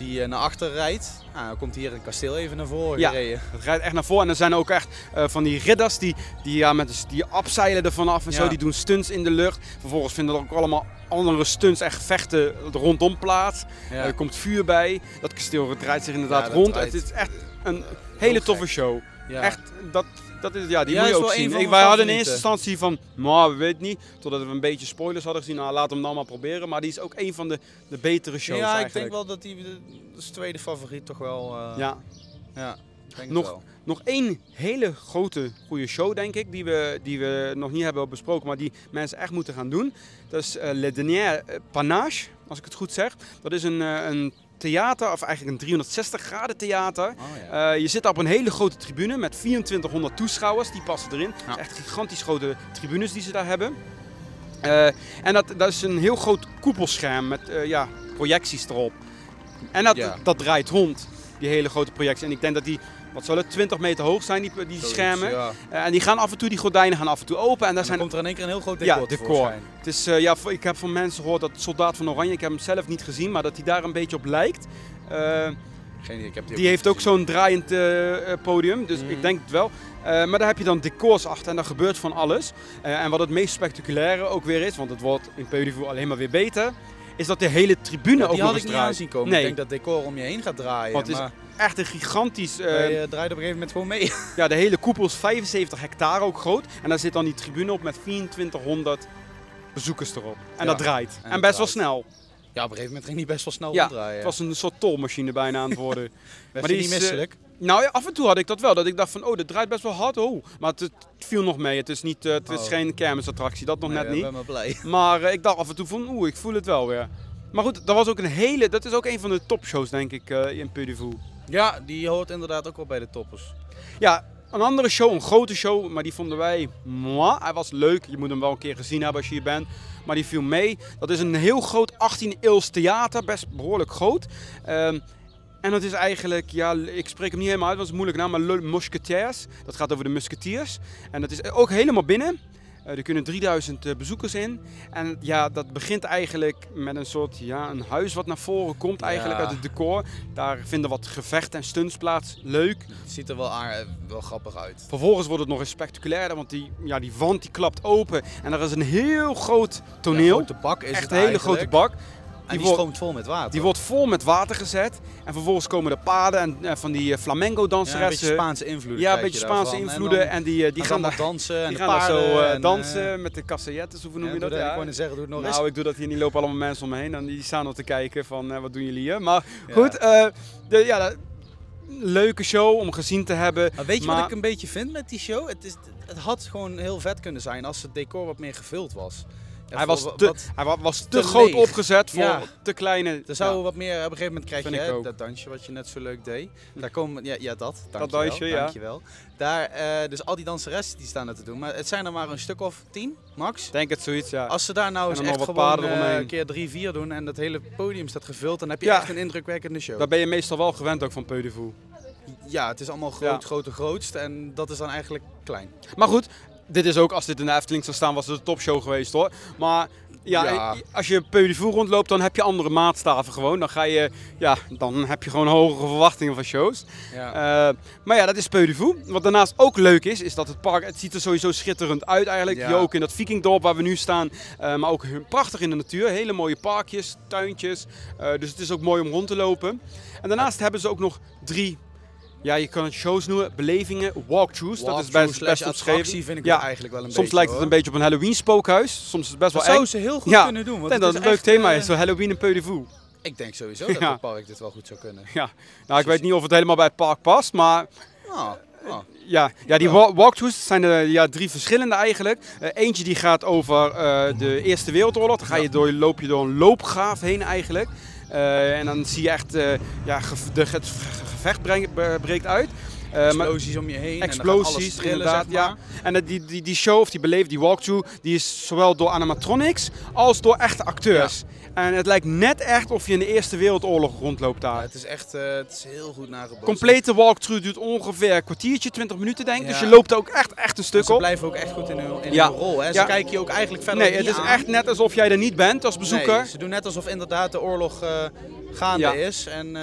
Speaker 2: die eh, naar achter rijdt. Nou, dan komt hier een kasteel even naar voren
Speaker 1: Ja.
Speaker 2: gereden.
Speaker 1: Het rijdt echt naar voren. En er zijn ook echt eh, van die ridders die, die, ja, met, de- die abzeilen ervan af en zo. Die doen stunts in de lucht. Vervolgens vinden er ook allemaal andere stunts, echt vechten rondom plaats.
Speaker 2: Ja.
Speaker 1: Er komt vuur bij. Dat kasteel draait zich inderdaad rond. Het is echt een hele toffe show. Echt, dat, dat is, ja, die
Speaker 2: Ja,
Speaker 1: moet je ook zien. Ik, wij hadden in eerste instantie van, maar we weten niet. Totdat we een beetje spoilers hadden gezien. Nou, laten we hem dan maar proberen. Maar die is ook een van de, de betere shows
Speaker 2: ja, ik denk wel dat die dat is tweede favoriet toch wel. eh,
Speaker 1: Ja.
Speaker 2: ja, denk
Speaker 1: Nog-
Speaker 2: wel.
Speaker 1: Nog één hele grote goede show, denk ik, die we, die we nog niet hebben besproken, maar die mensen echt moeten gaan doen. Dat is eh, Le Dernier Panache, als ik het goed zeg. Dat is een, eh, een theater, of eigenlijk een 360 graden theater.
Speaker 2: Oh, ja.
Speaker 1: Eh, je zit op een hele grote tribune met 2400 toeschouwers, die passen erin.
Speaker 2: Ja.
Speaker 1: echt gigantisch grote tribunes die ze daar hebben. Eh, en dat, dat is een heel groot koepelscherm met eh, ja, projecties erop. En dat,
Speaker 2: Ja.
Speaker 1: dat draait rond, die hele grote projecties. En ik denk dat die, wat zal het, 20 meter hoog zijn, die, die
Speaker 2: Zoiets,
Speaker 1: schermen.
Speaker 2: Ja.
Speaker 1: Eh, en die gaan af en toe, die gordijnen gaan af en toe open. En daar
Speaker 2: En dan
Speaker 1: zijn
Speaker 2: komt er in één keer een heel groot
Speaker 1: Ja,
Speaker 2: decor
Speaker 1: decor.
Speaker 2: tevoorschijn.
Speaker 1: het is, eh, ja, ik heb van mensen gehoord dat Soldaat van Oranje, ik heb hem zelf niet gezien, maar dat hij daar een beetje op lijkt. Eh,
Speaker 2: Geen idee, ik heb die,
Speaker 1: die heeft ook zo'n draaiend podium, dus
Speaker 2: Mhm.
Speaker 1: ik denk het wel. Maar daar heb je dan decors achter en daar gebeurt van alles. En wat het meest spectaculaire ook weer is, want het wordt in Peu alleen maar weer beter, is dat de hele tribune
Speaker 2: Ja,
Speaker 1: ook
Speaker 2: die
Speaker 1: nog
Speaker 2: had ik niet
Speaker 1: draait.
Speaker 2: aanzien komen.
Speaker 1: Nee.
Speaker 2: Ik denk dat decor om je heen gaat draaien.
Speaker 1: Want het is Echt een gigantisch... eh,
Speaker 2: draaiden op een gegeven moment gewoon mee.
Speaker 1: ja, de hele koepel is 75 hectare ook groot. En daar zit dan die tribune op met 2400 bezoekers erop. En
Speaker 2: Ja,
Speaker 1: dat draait. En, best wel
Speaker 2: draait.
Speaker 1: snel.
Speaker 2: Ja, op een gegeven moment ging die best wel snel
Speaker 1: Ja. Het was een soort tolmachine bijna aan het worden. Maar die is, eh,
Speaker 2: misselijk?
Speaker 1: Nou ja, af en toe had ik dat wel. Dat ik dacht van, oh, dit draait best wel hard. Oh. Maar het, viel nog mee. Het is, niet, eh, het is
Speaker 2: Oh.
Speaker 1: geen kermisattractie, dat nog
Speaker 2: Nee,
Speaker 1: net
Speaker 2: ik
Speaker 1: niet.
Speaker 2: ben maar blij.
Speaker 1: Maar eh, ik dacht af en toe van, oeh, ik voel het wel weer. Maar goed, dat was ook een hele, dat is ook een van de topshows denk ik eh, in Puy
Speaker 2: Ja, die hoort inderdaad ook wel bij de toppers.
Speaker 1: Ja, een andere show, een grote show, maar die vonden wij, moi, hij was leuk. Je moet hem wel een keer gezien hebben als je hier bent. Maar die viel mee. Dat is een heel groot 18 eeuws theater, best behoorlijk groot. Ehm, en dat is eigenlijk, ja, ik spreek hem niet helemaal uit, dat is een moeilijke naam, maar Le Mousquetaires. Dat gaat over de musketiers. En dat is ook helemaal binnen. Eh, er kunnen 3000 eh, bezoekers in. En ja, dat begint eigenlijk met een soort, ja, een huis wat naar voren komt eigenlijk
Speaker 2: Ja.
Speaker 1: uit het decor. Daar vinden wat gevechten en stunts plaats. Leuk.
Speaker 2: Het ziet er wel, aar- wel grappig uit.
Speaker 1: Vervolgens wordt het nog eens spectaculairder, want die, ja, die wand die klapt open. En er is een heel groot
Speaker 2: Een
Speaker 1: toneel.
Speaker 2: grote bak is
Speaker 1: echt
Speaker 2: het
Speaker 1: een hele grote bak.
Speaker 2: En die,
Speaker 1: wordt-
Speaker 2: stroomt vol met water.
Speaker 1: Die wordt vol met water gezet. En vervolgens komen de paden en eh, van die eh, flamenco
Speaker 2: ja, een beetje
Speaker 1: danseressen.
Speaker 2: Spaanse invloeden.
Speaker 1: Ja, een beetje
Speaker 2: je
Speaker 1: Spaanse invloeden.
Speaker 2: En
Speaker 1: En, die, eh, die gaan
Speaker 2: dan
Speaker 1: daar
Speaker 2: dansen en
Speaker 1: die
Speaker 2: de
Speaker 1: gaan
Speaker 2: paarden.
Speaker 1: zo
Speaker 2: en,
Speaker 1: dansen met de casseillettes, of hoe noem je dat?
Speaker 2: Ik
Speaker 1: Ja.
Speaker 2: wou net zeggen, doe het nog eens.
Speaker 1: Nou, ik doe dat hier niet. lopen allemaal mensen om me heen en die staan al te kijken van wat doen jullie hier. Maar goed, de, ja, leuke show om gezien te hebben.
Speaker 2: Maar weet je
Speaker 1: Maar-
Speaker 2: wat ik een beetje vind met die show? Het, is, het had gewoon heel vet kunnen zijn als het decor wat meer gevuld was.
Speaker 1: Hij was
Speaker 2: wa-
Speaker 1: te,
Speaker 2: wat-
Speaker 1: hij wa- was te,
Speaker 2: te
Speaker 1: groot
Speaker 2: leeg.
Speaker 1: opgezet voor
Speaker 2: Ja.
Speaker 1: te kleine.
Speaker 2: er zou
Speaker 1: ja.
Speaker 2: wat meer, op een gegeven moment krijg
Speaker 1: Vind
Speaker 2: je hè,
Speaker 1: ook.
Speaker 2: dat dansje wat je net zo leuk deed. Daar komen, ja, ja dat, dankjewel,
Speaker 1: dansje, ja.
Speaker 2: dankjewel. Daar, eh, dus al die danseressen die staan er te doen, maar het zijn er maar een stuk of tien, max.
Speaker 1: Denk het zoiets, ja.
Speaker 2: Als ze daar nou
Speaker 1: En
Speaker 2: eens echt gewoon eh, een keer drie, vier doen en dat hele podium staat gevuld, dan heb je echt een indrukwekkende show.
Speaker 1: Daar ben je meestal wel gewend ook van Peu de Fou.
Speaker 2: Ja, het is allemaal groot, grote, grootst en dat is dan eigenlijk klein.
Speaker 1: Maar goed, dit is ook, als dit in de Efteling zou staan, was het een topshow geweest hoor. Maar ja,
Speaker 2: Ja.
Speaker 1: als je Peu rondloopt, dan heb je andere maatstaven gewoon. Dan, ga je, ja, dan heb je gewoon hogere verwachtingen van shows.
Speaker 2: Ja.
Speaker 1: Eh, maar ja, dat is Peu. Wat daarnaast ook leuk is, is dat het park, het ziet er sowieso schitterend uit eigenlijk.
Speaker 2: Ja.
Speaker 1: Hier ook in dat Vikingdorp waar we nu staan. Eh, maar ook prachtig in de natuur. Hele mooie parkjes, tuintjes. Eh, dus het is ook mooi om rond te lopen. En daarnaast hebben ze ook nog drie, ja je kan het shows noemen, belevingen, walkthroughs. dat is best, best omschreven.
Speaker 2: vind ik
Speaker 1: Ja.
Speaker 2: eigenlijk wel een
Speaker 1: Soms
Speaker 2: beetje.
Speaker 1: lijkt het een beetje op een Halloween spookhuis. Soms is het best wel
Speaker 2: Dat
Speaker 1: eng.
Speaker 2: zou ze heel goed
Speaker 1: Ja.
Speaker 2: kunnen doen. Want
Speaker 1: denk dat
Speaker 2: het
Speaker 1: een leuk thema
Speaker 2: eh,
Speaker 1: is, zo Halloween en Peu de.
Speaker 2: Ik denk sowieso dat
Speaker 1: Ja.
Speaker 2: het park dit wel goed zou kunnen.
Speaker 1: Ja, nou ik weet niet of het helemaal bij het park past, maar
Speaker 2: Ah, ah.
Speaker 1: Ja, ja die wa- walkthroughs zijn er ja, drie verschillende eigenlijk. Eh, eentje die gaat over eh, de Eerste Wereldoorlog. Dan ga je door, loop je door een loopgraaf heen eigenlijk. Eh, en dan zie je echt, eh, ja, het ge- gevecht breekt uit. Eh, maar-
Speaker 2: Explosies om je heen. en
Speaker 1: Explosies,
Speaker 2: trillen,
Speaker 1: inderdaad,
Speaker 2: zeg maar.
Speaker 1: ja. En die, die, die show, of die beleefd, die walkthrough, die is zowel door animatronics als door echte acteurs. En het lijkt net echt of je in de Eerste Wereldoorlog rondloopt
Speaker 2: Ja,
Speaker 1: daar.
Speaker 2: het is echt eh, het is heel goed nagebootst.
Speaker 1: Complete walkthrough duurt ongeveer een kwartiertje, 20 minuten denk ik. Dus je loopt er ook echt, echt een
Speaker 2: En
Speaker 1: stuk
Speaker 2: ze
Speaker 1: op.
Speaker 2: blijven ook echt goed in hun, in hun rol. Hè. Ze kijken je ook eigenlijk verder
Speaker 1: Nee, het is
Speaker 2: aan.
Speaker 1: echt net alsof jij er niet bent als bezoeker.
Speaker 2: Nee, ze doen net alsof inderdaad de oorlog eh, gaande is. En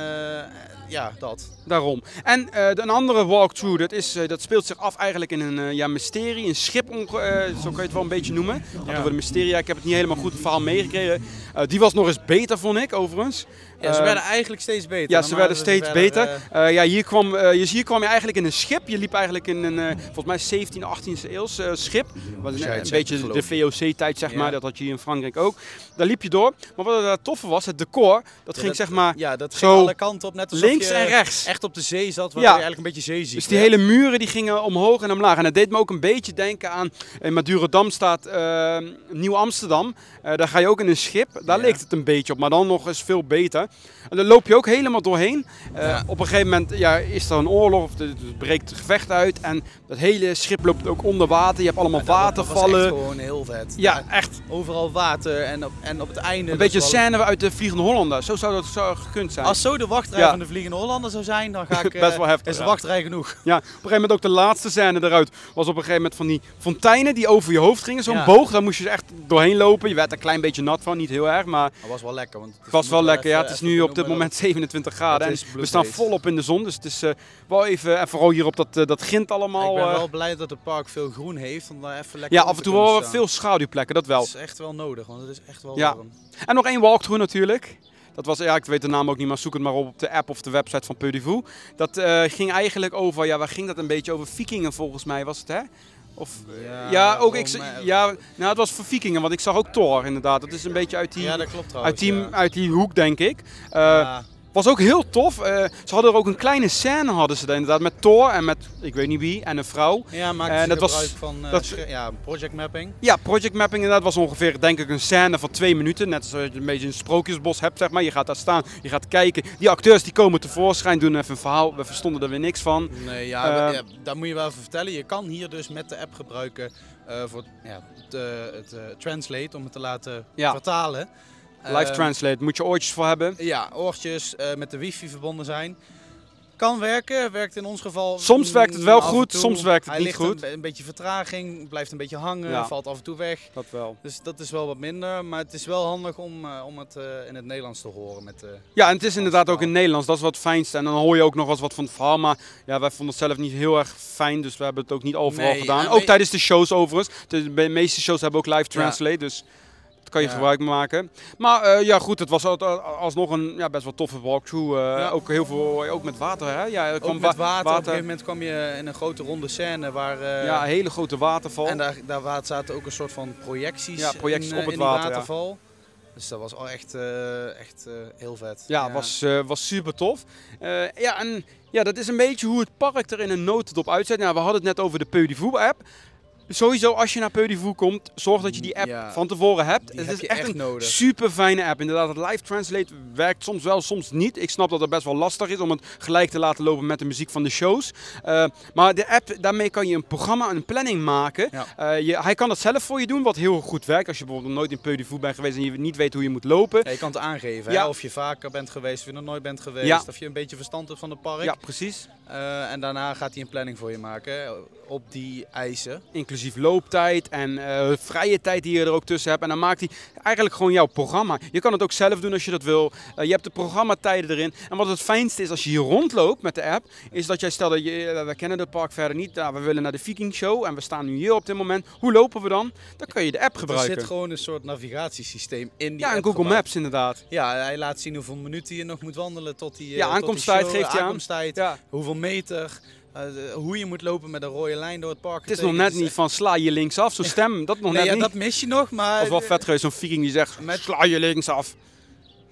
Speaker 2: ja, dat.
Speaker 1: Daarom. En eh, een andere walkthrough, dat, is, eh, dat speelt zich af eigenlijk in een eh, ja, mysterie, een schip, zo kan je het wel een beetje noemen. Over de mysteria, ik heb het niet helemaal goed het verhaal meegekregen. Die was nog eens beter, vond ik, overigens.
Speaker 2: Ja, ze
Speaker 1: Eh,
Speaker 2: werden eigenlijk steeds beter.
Speaker 1: Ja, ze werden steeds beter.
Speaker 2: eh,
Speaker 1: ja, hier kwam, eh, je- hier kwam je eigenlijk in een schip. Je liep eigenlijk in een, eh, volgens mij 17e, 18e eeuws eh, schip. Wat
Speaker 2: Als
Speaker 1: een, een beetje
Speaker 2: geloof
Speaker 1: de VOC-tijd, zeg
Speaker 2: Ja.
Speaker 1: maar. Dat had je hier in Frankrijk ook. Daar liep je door. Maar wat er toffe was, het decor, dat ging
Speaker 2: dat-
Speaker 1: zeg maar
Speaker 2: ja, dat
Speaker 1: Zo
Speaker 2: ging alle kanten op. Net alsof
Speaker 1: links
Speaker 2: je
Speaker 1: en rechts.
Speaker 2: echt op de zee zat, waar
Speaker 1: Ja.
Speaker 2: je eigenlijk een beetje zeeziek
Speaker 1: Dus die hele muren die gingen omhoog en omlaag. En dat deed me ook een beetje denken aan, in Madurodam staat Nieuw-Amsterdam. Eh, daar ga je ook in een schip. Daar
Speaker 2: Ja.
Speaker 1: leek het een beetje op, maar dan nog eens veel beter. En daar loop je ook helemaal doorheen. Eh,
Speaker 2: Ja.
Speaker 1: Op een gegeven moment ja, is er een oorlog, of er breekt een gevecht uit. En dat hele schip loopt ook onder water. Je hebt allemaal
Speaker 2: Dat was- Dat
Speaker 1: watervallen.
Speaker 2: echt gewoon heel vet.
Speaker 1: Ja, echt.
Speaker 2: Overal water en op, en op het einde...
Speaker 1: Een beetje
Speaker 2: is wel-
Speaker 1: scène uit de Vliegende Hollander. Zo zou dat zo gekund zijn.
Speaker 2: Als zo de wachtrij van de Vliegende Hollander zou zijn, dan ga ik... eh,
Speaker 1: Best wel heftig,
Speaker 2: Is de wachtrij genoeg.
Speaker 1: Ja, op een gegeven moment ook de laatste scène eruit was op een gegeven moment van die fonteinen die over je hoofd gingen. Zo'n boog, daar moest je echt doorheen lopen. Je werd er een klein beetje nat van, niet heel erg, maar
Speaker 2: Dat was wel lekker. Want
Speaker 1: het was wel lekker. Ja, het is is nu op dit moment 27 graden. En we staan volop in de zon. Dus het is eh, wel even, en vooral hier op dat, eh, dat gint allemaal.
Speaker 2: Ik ben
Speaker 1: eh,
Speaker 2: wel blij dat het park veel groen heeft, om daar even lekker
Speaker 1: ja, af en toe wel veel schaduwplekken, dat wel.
Speaker 2: Dat is echt wel nodig, want het is echt wel
Speaker 1: Ja.
Speaker 2: warm.
Speaker 1: En nog één walkthrough natuurlijk. Dat was, ja, ik weet de naam ook niet, maar zoek het maar op op de app of de website van Peu. Dat eh, ging eigenlijk over, ja, waar ging dat een beetje over? Vikingen volgens mij was het, hè? Of,
Speaker 2: Ja,
Speaker 1: ja, ook, ik, ja, nou, het was voor Vikingen, want ik zag ook Thor inderdaad. Dat is een beetje uit die,
Speaker 2: Ja, dat klopt trouwens.
Speaker 1: uit die, uit die hoek, denk ik. Eh. Was ook heel tof. Eh, ze hadden er ook een kleine scène hadden ze daar inderdaad met Thor en met ik weet niet wie en een vrouw.
Speaker 2: Ja, maakt
Speaker 1: En dat was-
Speaker 2: gebruik van eh,
Speaker 1: dat-
Speaker 2: sche- ja, project mapping.
Speaker 1: Ja, project mapping inderdaad was ongeveer denk ik een scène van twee minuten. Net zoals je een beetje een sprookjesbos hebt zeg maar. Je gaat daar staan, je gaat kijken. Die acteurs die komen tevoorschijn, doen even een verhaal. We verstonden er weer niks van.
Speaker 2: Nee, ja,
Speaker 1: Eh,
Speaker 2: ja, dat moet je wel even vertellen. Je kan hier dus met de app gebruiken eh, voor ja, het, het translate, om het te laten
Speaker 1: Ja. Live
Speaker 2: Eh,
Speaker 1: translate, moet je oortjes voor hebben.
Speaker 2: Ja, oortjes eh, met de wifi verbonden zijn. Kan werken, werkt in ons geval.
Speaker 1: Soms werkt het wel goed, soms werkt het
Speaker 2: Hij
Speaker 1: niet goed.
Speaker 2: Een, een beetje vertraging, blijft een beetje hangen,
Speaker 1: Ja.
Speaker 2: valt af en toe weg.
Speaker 1: Dat wel.
Speaker 2: Dus dat is wel wat minder, maar het is wel handig om, eh, om het eh, in het Nederlands te horen. Met,
Speaker 1: Ja, en het is inderdaad ook in Nederlands, dat is wat het fijnste. En dan hoor je ook nog wel eens wat van het verhaal. Maar ja, wij vonden het zelf niet heel erg fijn, dus we hebben het ook niet overal
Speaker 2: Nee,
Speaker 1: gedaan. Ook tijdens de shows overigens. De, de meeste shows hebben ook live translate, dus kan je
Speaker 2: Ja.
Speaker 1: gebruik maken. Maar eh, ja, goed, het was al- al- alsnog een ja, best wel toffe walkthrough. eh,
Speaker 2: Ja.
Speaker 1: Ook heel veel, ook met water, hè? Ja, er
Speaker 2: ook
Speaker 1: kwam
Speaker 2: met
Speaker 1: wa-
Speaker 2: water. Op een gegeven moment kwam je in een grote ronde scène waar... eh,
Speaker 1: Ja, een hele grote waterval.
Speaker 2: En daar, daar zaten ook een soort van projecties,
Speaker 1: Ja, projecties
Speaker 2: in,
Speaker 1: op het
Speaker 2: in
Speaker 1: water,
Speaker 2: waterval. Dus dat was al echt, echt heel vet.
Speaker 1: Ja, Was, was super tof. Ja, en ja, dat is een beetje hoe het park er in een notendop uitzet. Nou, we hadden het net over de Peu app. Sowieso, als je naar Peu komt, zorg dat je die app
Speaker 2: Ja.
Speaker 1: van tevoren hebt. Het
Speaker 2: heb
Speaker 1: is echt
Speaker 2: echt
Speaker 1: een
Speaker 2: nodig.
Speaker 1: super fijne app. Inderdaad, het live translate werkt soms wel, soms niet. Ik snap dat het best wel lastig is om het gelijk te laten lopen met de muziek van de shows. Eh, maar de app, daarmee kan je een programma, een planning maken.
Speaker 2: Ja.
Speaker 1: Eh, je, hij kan dat zelf voor je doen, wat heel goed werkt. Als je bijvoorbeeld nog nooit in Peu bent geweest en je niet weet hoe je moet lopen.
Speaker 2: Ja, je kan het aangeven, hè? of je vaker bent geweest, of je nog nooit bent geweest, of je een beetje verstand hebt van het park.
Speaker 1: Ja, precies.
Speaker 2: Eh, en daarna gaat hij een planning voor je maken op die eisen.
Speaker 1: inclusief looptijd en eh, vrije tijd die je er ook tussen hebt. En dan maakt hij eigenlijk gewoon jouw programma. Je kan het ook zelf doen als je dat wil. Eh, je hebt de programmatijden erin. En wat het fijnste is als je hier rondloopt met de app, is dat jij stelt dat je, eh, we kennen het park verder niet, nou, we willen naar de Viking Show en we staan nu hier op dit moment. Hoe lopen we dan? Dan kun je de app
Speaker 2: Er
Speaker 1: gebruiken.
Speaker 2: zit gewoon een soort navigatiesysteem in die
Speaker 1: ja, en Google. Maps inderdaad.
Speaker 2: Ja, hij laat zien hoeveel minuten je nog moet wandelen tot die,
Speaker 1: Ja, aankomsttijd geeft hij aan.
Speaker 2: aankomsttijd,
Speaker 1: Ja.
Speaker 2: hoeveel meter, eh, hoe je moet lopen met een rode lijn door het park.
Speaker 1: Het is nog net niet van sla je links af, zo'n stem, dat nog
Speaker 2: Nee,
Speaker 1: net
Speaker 2: ja,
Speaker 1: niet.
Speaker 2: dat mis je nog, maar...
Speaker 1: Dat was wel vet geweest, zo'n Viking die zegt,
Speaker 2: Met-
Speaker 1: sla je links af. Dat is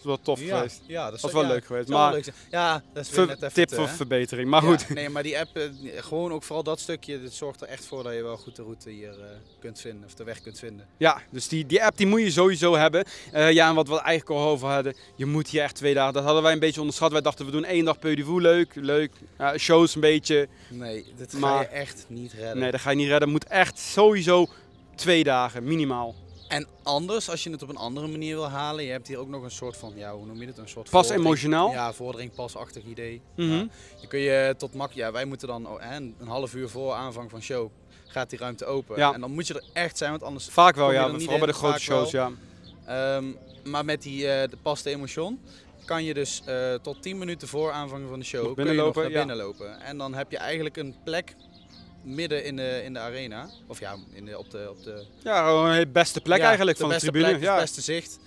Speaker 1: wel tof
Speaker 2: ja,
Speaker 1: geweest.
Speaker 2: Ja, dat
Speaker 1: Was
Speaker 2: is
Speaker 1: wel leuk geweest, maar-
Speaker 2: leuk. Ja, dat is weer net even
Speaker 1: tip
Speaker 2: te,
Speaker 1: voor
Speaker 2: hè.
Speaker 1: verbetering, maar goed.
Speaker 2: nee, maar die app, eh, gewoon ook vooral dat stukje, dat zorgt er echt voor dat je wel goed de route hier eh, kunt vinden, of de weg kunt vinden.
Speaker 1: Ja, dus die, die app die moet je sowieso hebben. Eh, ja, en wat we eigenlijk al over hadden, je moet hier echt twee dagen. Dat hadden wij een beetje onderschat. Wij dachten we doen één dag Peu de leuk, leuk. Ja, shows een beetje.
Speaker 2: Nee, dit ga
Speaker 1: Maar-
Speaker 2: je echt niet redden.
Speaker 1: Nee, dat ga je niet redden. Moet echt sowieso twee dagen, minimaal.
Speaker 2: En anders, als je het op een andere manier wil halen, je hebt hier ook nog een soort van, ja, hoe noem je het? Een soort
Speaker 1: Pas emotionaal.
Speaker 2: Ja, vordering pasachtig idee.
Speaker 1: Mhm.
Speaker 2: Ja. Je kun je tot mak, ja, wij moeten dan oh, hè, een half uur voor aanvang van show gaat die ruimte open.
Speaker 1: Ja.
Speaker 2: En dan moet je er echt zijn, want anders
Speaker 1: Vaak wel, ja. Vooral bij de grote shows,
Speaker 2: wel.
Speaker 1: ja.
Speaker 2: Ehm, maar met die eh, de pas de emotion kan je dus eh, tot 10 minuten voor aanvang van de show kun je nog naar binnen lopen. En dan heb je eigenlijk een plek midden in de, in de arena. Of ja, in de, op, de, op de
Speaker 1: Ja, een beste plek
Speaker 2: Ja,
Speaker 1: eigenlijk
Speaker 2: de
Speaker 1: van de tribune.
Speaker 2: Plek,
Speaker 1: ja.
Speaker 2: Het beste zicht.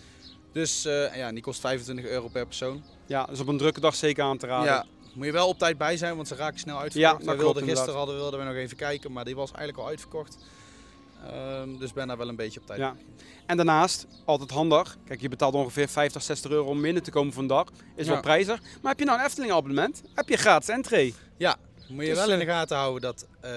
Speaker 2: Dus eh, ja, die kost 25 euro per persoon.
Speaker 1: ja, dus op een drukke dag zeker aan te raden.
Speaker 2: Ja, moet je wel op tijd bij zijn, want ze raken snel
Speaker 1: Ja,
Speaker 2: uitverkocht.
Speaker 1: dat
Speaker 2: we wilden
Speaker 1: inderdaad.
Speaker 2: gisteren hadden, wilden we nog even kijken, maar die was eigenlijk al uitverkocht. Ehm, dus ben daar wel een beetje op tijd.
Speaker 1: Ja. En daarnaast, altijd handig. Kijk, je betaalt ongeveer 50, 60 euro om binnen te komen van de dag. Is
Speaker 2: Ja.
Speaker 1: wel prijzig. Maar heb je nou een Efteling abonnement? Heb je gratis entree?
Speaker 2: Moet je
Speaker 1: Dus,
Speaker 2: wel in de
Speaker 1: eh,
Speaker 2: gaten houden dat eh,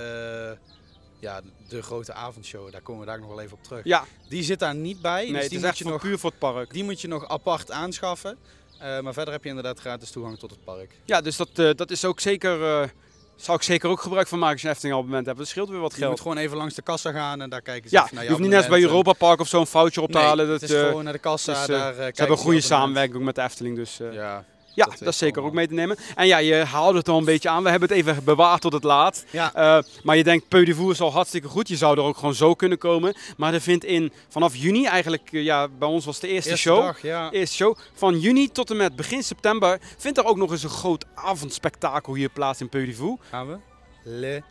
Speaker 2: ja, de grote avondshow, daar komen we daar nog wel even op terug.
Speaker 1: Ja,
Speaker 2: Die zit daar niet bij,
Speaker 1: nee,
Speaker 2: dus
Speaker 1: het
Speaker 2: die
Speaker 1: is
Speaker 2: moet,
Speaker 1: echt
Speaker 2: je
Speaker 1: voor
Speaker 2: nog,
Speaker 1: puur voor het park.
Speaker 2: die moet je nog apart aanschaffen. Eh, maar verder heb je inderdaad gratis toegang tot het park.
Speaker 1: Ja, dus dat, dat is ook zeker, zou ik zeker ook gebruik van maken als je een Efteling abonnement hebt. Dat scheelt weer wat
Speaker 2: Je moet
Speaker 1: geld.
Speaker 2: gewoon even langs de kassa gaan en daar kijken ze
Speaker 1: Ja,
Speaker 2: even naar
Speaker 1: je
Speaker 2: je
Speaker 1: hoeft niet net bij. Europa Park of zo een foutje op te
Speaker 2: Nee,
Speaker 1: halen. Dat,
Speaker 2: het is gewoon naar de kassa,
Speaker 1: dus,
Speaker 2: daar
Speaker 1: ze hebben een goede samenwerking met de Efteling. Dus,
Speaker 2: Ja.
Speaker 1: Ja,
Speaker 2: Dat
Speaker 1: is zeker
Speaker 2: allemaal.
Speaker 1: ook mee te nemen. En ja, je haalde het al een beetje aan. We hebben het even bewaard tot het laatst.
Speaker 2: Ja,
Speaker 1: Eh, maar je denkt, Peu de Voer is al hartstikke goed. Je zou er ook gewoon zo kunnen komen. Maar er vindt in vanaf juni eigenlijk, eh, ja, bij ons was de eerste,
Speaker 2: eerste
Speaker 1: show.
Speaker 2: dag, ja.
Speaker 1: Eerste show. Van juni tot en met begin september vindt er ook nog eens een groot avondspektakel hier plaats in Peu de Voer.
Speaker 2: Gaan we? Le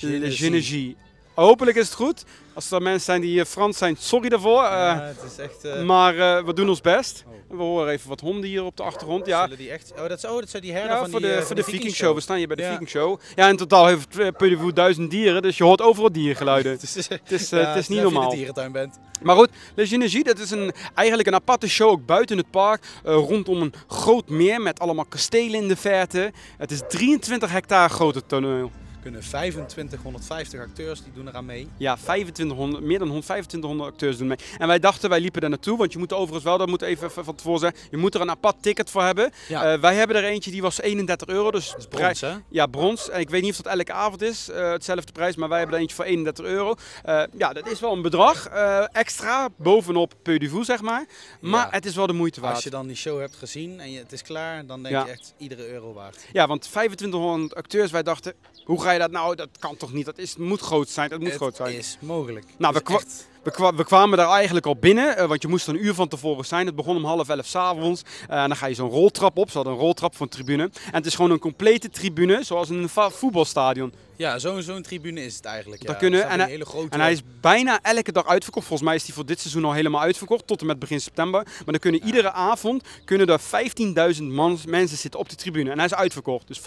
Speaker 1: Le Génégie. Hopelijk is het goed. Als er mensen zijn die eh, Frans zijn, sorry daarvoor. eh,
Speaker 2: Ja, het is echt... eh,
Speaker 1: maar we doen ons best.
Speaker 2: Oh.
Speaker 1: We horen even wat honden hier op de achtergrond. Ja,
Speaker 2: Zullen die echt... Oh, dat, is, oh, dat zijn die herden
Speaker 1: Ja,
Speaker 2: van
Speaker 1: voor
Speaker 2: die,
Speaker 1: de, voor de
Speaker 2: die
Speaker 1: Viking Show. We staan hier bij de
Speaker 2: Ja.
Speaker 1: Viking Show. Ja, in totaal heeft Peudevoer duizend dieren, dus je hoort overal diergeluiden.
Speaker 2: Het is,
Speaker 1: Het is,
Speaker 2: ja,
Speaker 1: het is niet
Speaker 2: net of je
Speaker 1: normaal.
Speaker 2: in de dierentuin bent.
Speaker 1: Maar goed, Le Génégie, dat is een, eigenlijk een aparte show, ook buiten het park. rondom een groot meer met allemaal kastelen in de verte. Het is 23 hectare groot het toneel.
Speaker 2: Kunnen 2550 acteurs die doen eraan mee.
Speaker 1: Ja, 2500, meer dan 2500 acteurs doen mee. En wij dachten, wij liepen daar naartoe, want je moet er overigens wel, dat moet even van tevoren zeggen, je moet er een apart ticket voor hebben.
Speaker 2: Ja,
Speaker 1: Eh, wij hebben er eentje, die was 31 euro, dus
Speaker 2: dat is brons, hè?
Speaker 1: Ja, brons. En ik weet niet of dat elke avond is, eh, hetzelfde prijs, maar wij hebben er eentje voor 31 euro. Eh, ja, dat is wel een bedrag extra bovenop Peu du zeg maar. Maar
Speaker 2: Ja.
Speaker 1: het is wel de moeite waard.
Speaker 2: Als je dan die show hebt gezien en je, het is klaar, dan denk
Speaker 1: Ja.
Speaker 2: je echt iedere euro waard.
Speaker 1: Ja, want 2500 acteurs, wij dachten, hoe ga je dat nou? Dat kan toch niet? Dat is, het moet groot zijn, het moet
Speaker 2: het
Speaker 1: groot zijn.
Speaker 2: is mogelijk.
Speaker 1: Nou, we
Speaker 2: is
Speaker 1: kwa-
Speaker 2: echt-
Speaker 1: We, kwa- we kwamen daar eigenlijk al binnen, eh, want je moest er een uur van tevoren zijn. Het begon om half elf s'avonds. en dan ga je zo'n roltrap op. Ze hadden een roltrap een tribune. En het is gewoon een complete tribune, zoals in een voetbalstadion.
Speaker 2: Ja, zo'n zo'n tribune is het eigenlijk.
Speaker 1: Dat
Speaker 2: ja.
Speaker 1: kunnen- en hij-
Speaker 2: hele grote...
Speaker 1: En hij is bijna elke dag uitverkocht. Volgens mij is hij voor dit seizoen al helemaal uitverkocht, tot en met begin september. Maar dan kunnen iedere avond kunnen er 15.000 man, mensen zitten op de tribune. En hij is uitverkocht. Dus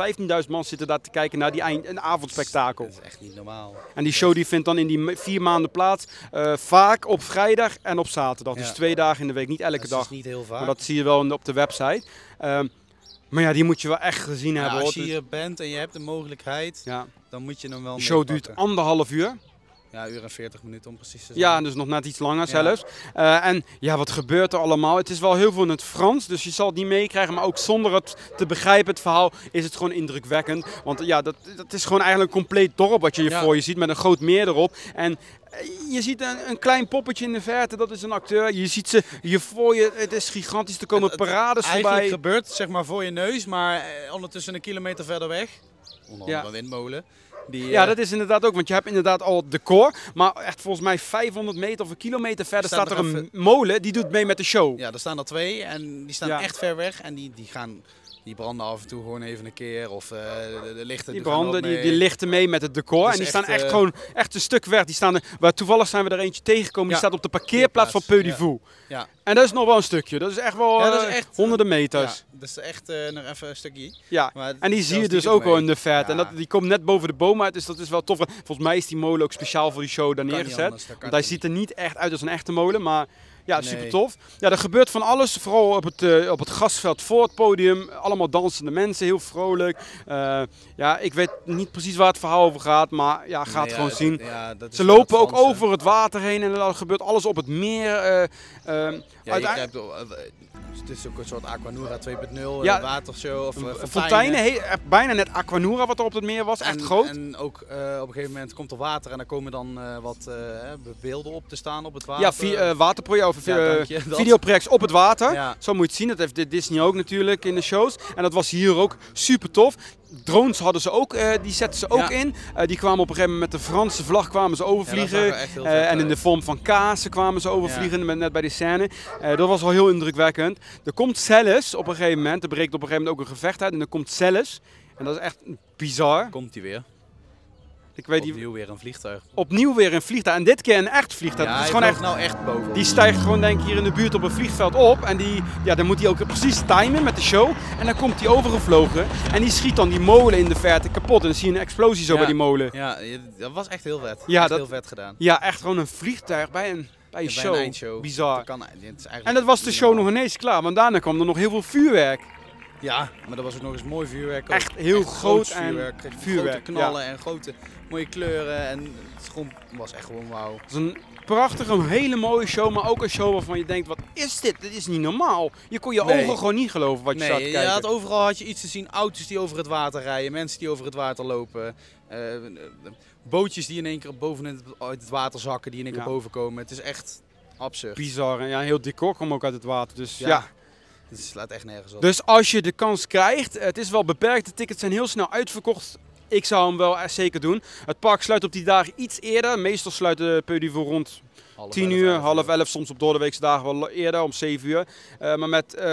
Speaker 1: 15.000 man zitten daar te kijken naar die eind, een avondspektakel.
Speaker 2: Dat is echt niet normaal.
Speaker 1: En die show die vindt dan in die vier maanden plaats. eh, vaak op vrijdag en op zaterdag. Dus twee dagen in de week, niet elke
Speaker 2: dat is
Speaker 1: dag.
Speaker 2: dus niet heel vaak.
Speaker 1: Maar dat zie je wel op de website. Ehm, maar ja, die moet je wel echt gezien
Speaker 2: Ja,
Speaker 1: hebben.
Speaker 2: als je
Speaker 1: Dus-
Speaker 2: hier bent en je hebt de mogelijkheid,
Speaker 1: ja.
Speaker 2: dan moet je hem wel
Speaker 1: De show duurt anderhalf uur.
Speaker 2: Ja, uur en 40 minuten om precies te zijn.
Speaker 1: Ja, dus nog net iets langer
Speaker 2: Ja.
Speaker 1: zelfs. Eh, en ja, wat gebeurt er allemaal? Het is wel heel veel in het Frans, dus je zal het niet meekrijgen. Maar ook zonder het te begrijpen, het verhaal, is het gewoon indrukwekkend. Want ja, dat, dat is gewoon eigenlijk een compleet dorp wat je hier
Speaker 2: Ja.
Speaker 1: voor je ziet met een groot meer erop. En eh, je ziet een, een klein poppetje in de verte, dat is een acteur. Je ziet ze hier voor je, het is gigantisch. Er komen parades
Speaker 2: Eigenlijk
Speaker 1: voorbij.
Speaker 2: gebeurt het zeg maar voor je neus, maar eh, ondertussen een kilometer verder weg. Onder andere een windmolen. Die,
Speaker 1: Ja,
Speaker 2: eh,
Speaker 1: dat is inderdaad ook, want je hebt inderdaad al het decor. Maar echt volgens mij 500 meter of een kilometer verder
Speaker 2: Staat
Speaker 1: er een molen, die doet mee met de show.
Speaker 2: Ja, er staan er twee en die staan
Speaker 1: Ja.
Speaker 2: echt ver weg. En die, die gaan, die branden af en toe gewoon even een keer. Of eh, de, de lichten
Speaker 1: Die branden, die, lichten mee met het decor.
Speaker 2: Dus
Speaker 1: en die
Speaker 2: echt,
Speaker 1: staan echt
Speaker 2: eh,
Speaker 1: gewoon echt een stuk weg. Die staan er, waar toevallig zijn we er eentje tegengekomen. Die staat op de parkeerplaats van Peu
Speaker 2: ja.
Speaker 1: En dat is nog wel een stukje. Dat is echt wel
Speaker 2: Ja, dat is
Speaker 1: eh,
Speaker 2: echt, eh,
Speaker 1: honderden
Speaker 2: Ja,
Speaker 1: meters.
Speaker 2: dat is echt nog even een stukje.
Speaker 1: Ja.
Speaker 2: Maar
Speaker 1: En die zie je dus ook wel in de verte. En dat, die komt net boven de boom uit, dus dat is wel tof. Volgens mij is die molen ook speciaal voor die show daar neergezet.
Speaker 2: anders,
Speaker 1: Want hij ziet er niet echt uit als een echte molen, maar ja,
Speaker 2: Nee.
Speaker 1: super tof. Ja, er gebeurt van alles, vooral op het, eh, op het grasveld voor het podium. Allemaal dansende mensen, heel vrolijk. Eh, ja, ik weet niet precies waar het verhaal over gaat, maar ja, ga
Speaker 2: Nee,
Speaker 1: het gewoon
Speaker 2: ja,
Speaker 1: zien.
Speaker 2: ja,
Speaker 1: Ze lopen ook over het water heen en er gebeurt alles op het meer. ehm,
Speaker 2: Ja, je
Speaker 1: uiteindelijk-
Speaker 2: eh, het is ook een soort Aquanura 2.0
Speaker 1: Ja.
Speaker 2: ja, watershow of eh,
Speaker 1: fonteinen,
Speaker 2: fonteinen.
Speaker 1: he- eh, bijna net Aquanura wat er op het meer was, echt groot.
Speaker 2: En ook eh, op een gegeven moment komt er water en dan komen dan eh, wat eh, beelden op te staan op het water.
Speaker 1: ja, eh waterproject of
Speaker 2: Ja,
Speaker 1: eh, videoprojects op het water.
Speaker 2: Ja.
Speaker 1: Zo moet je het zien. Dat heeft Disney ook natuurlijk in de shows. En dat was hier ook super tof. Drones hadden ze ook, eh, die zetten ze ook
Speaker 2: Ja.
Speaker 1: in. Eh, die kwamen op een gegeven moment met de Franse vlag kwamen ze overvliegen.
Speaker 2: er
Speaker 1: Eh,
Speaker 2: vet
Speaker 1: en in de vorm van kazen kwamen ze overvliegen, net bij die scène. Dat was wel heel indrukwekkend. Er komt zelfs op een gegeven moment, er breekt op een gegeven moment ook een gevecht uit. En er komt zelfs, en dat is echt bizar.
Speaker 2: Komt hij weer.
Speaker 1: Ik weet
Speaker 2: Opnieuw weer een vliegtuig.
Speaker 1: opnieuw weer een vliegtuig. En dit keer een echt vliegtuig.
Speaker 2: ja,
Speaker 1: is gewoon echt
Speaker 2: nou echt boven.
Speaker 1: Die stijgt gewoon denk ik hier in de buurt op een vliegveld op. En die, ja, dan moet hij ook precies timen met de show. En dan komt hij overgevlogen. En die schiet dan die molen in de verte kapot. En dan zie je een explosie zo
Speaker 2: Ja.
Speaker 1: bij die molen.
Speaker 2: Ja, dat was echt heel vet.
Speaker 1: Ja,
Speaker 2: Echt
Speaker 1: dat-
Speaker 2: heel vet gedaan.
Speaker 1: Ja, echt gewoon een vliegtuig bij een, bij een
Speaker 2: Ja, bij
Speaker 1: show.
Speaker 2: een eindshow.
Speaker 1: Bizar.
Speaker 2: Dat kan, het is
Speaker 1: En dat was de show nog ineens klaar. Want daarna kwam er nog heel veel vuurwerk.
Speaker 2: Ja, maar dat was ook nog eens mooi vuurwerk. ook.
Speaker 1: Echt heel groot
Speaker 2: groot
Speaker 1: en
Speaker 2: vuurwerk.
Speaker 1: vuurwerk,
Speaker 2: Grote knallen en grote mooie kleuren. En het is gewoon, was echt gewoon wauw.
Speaker 1: Het was een prachtige, een hele mooie show. Maar ook een show waarvan je denkt, wat is dit? Dit is niet normaal. Je kon je
Speaker 2: Nee.
Speaker 1: ogen gewoon niet geloven wat je zat te
Speaker 2: Nee,
Speaker 1: kijken.
Speaker 2: had overal had je iets te zien. Auto's die over het water rijden, mensen die over het water lopen. eh, bootjes die in één keer boven het, uit het water zakken, die in één keer
Speaker 1: Ja.
Speaker 2: boven komen. Het is echt absurd.
Speaker 1: Bizar. En ja, heel decor kwam ook uit het water. Dus ja.
Speaker 2: Ja. Het slaat echt nergens op.
Speaker 1: Dus als je de kans krijgt, het is wel beperkt, de tickets zijn heel snel uitverkocht. Ik zou hem wel echt zeker doen. Het park sluit op die dagen iets eerder. Meestal sluit de Peu Vour rond
Speaker 2: Half
Speaker 1: 10
Speaker 2: elf,
Speaker 1: uur, half 11, soms op doordeweekse dagen wel eerder, om 7 uur. Eh, maar met eh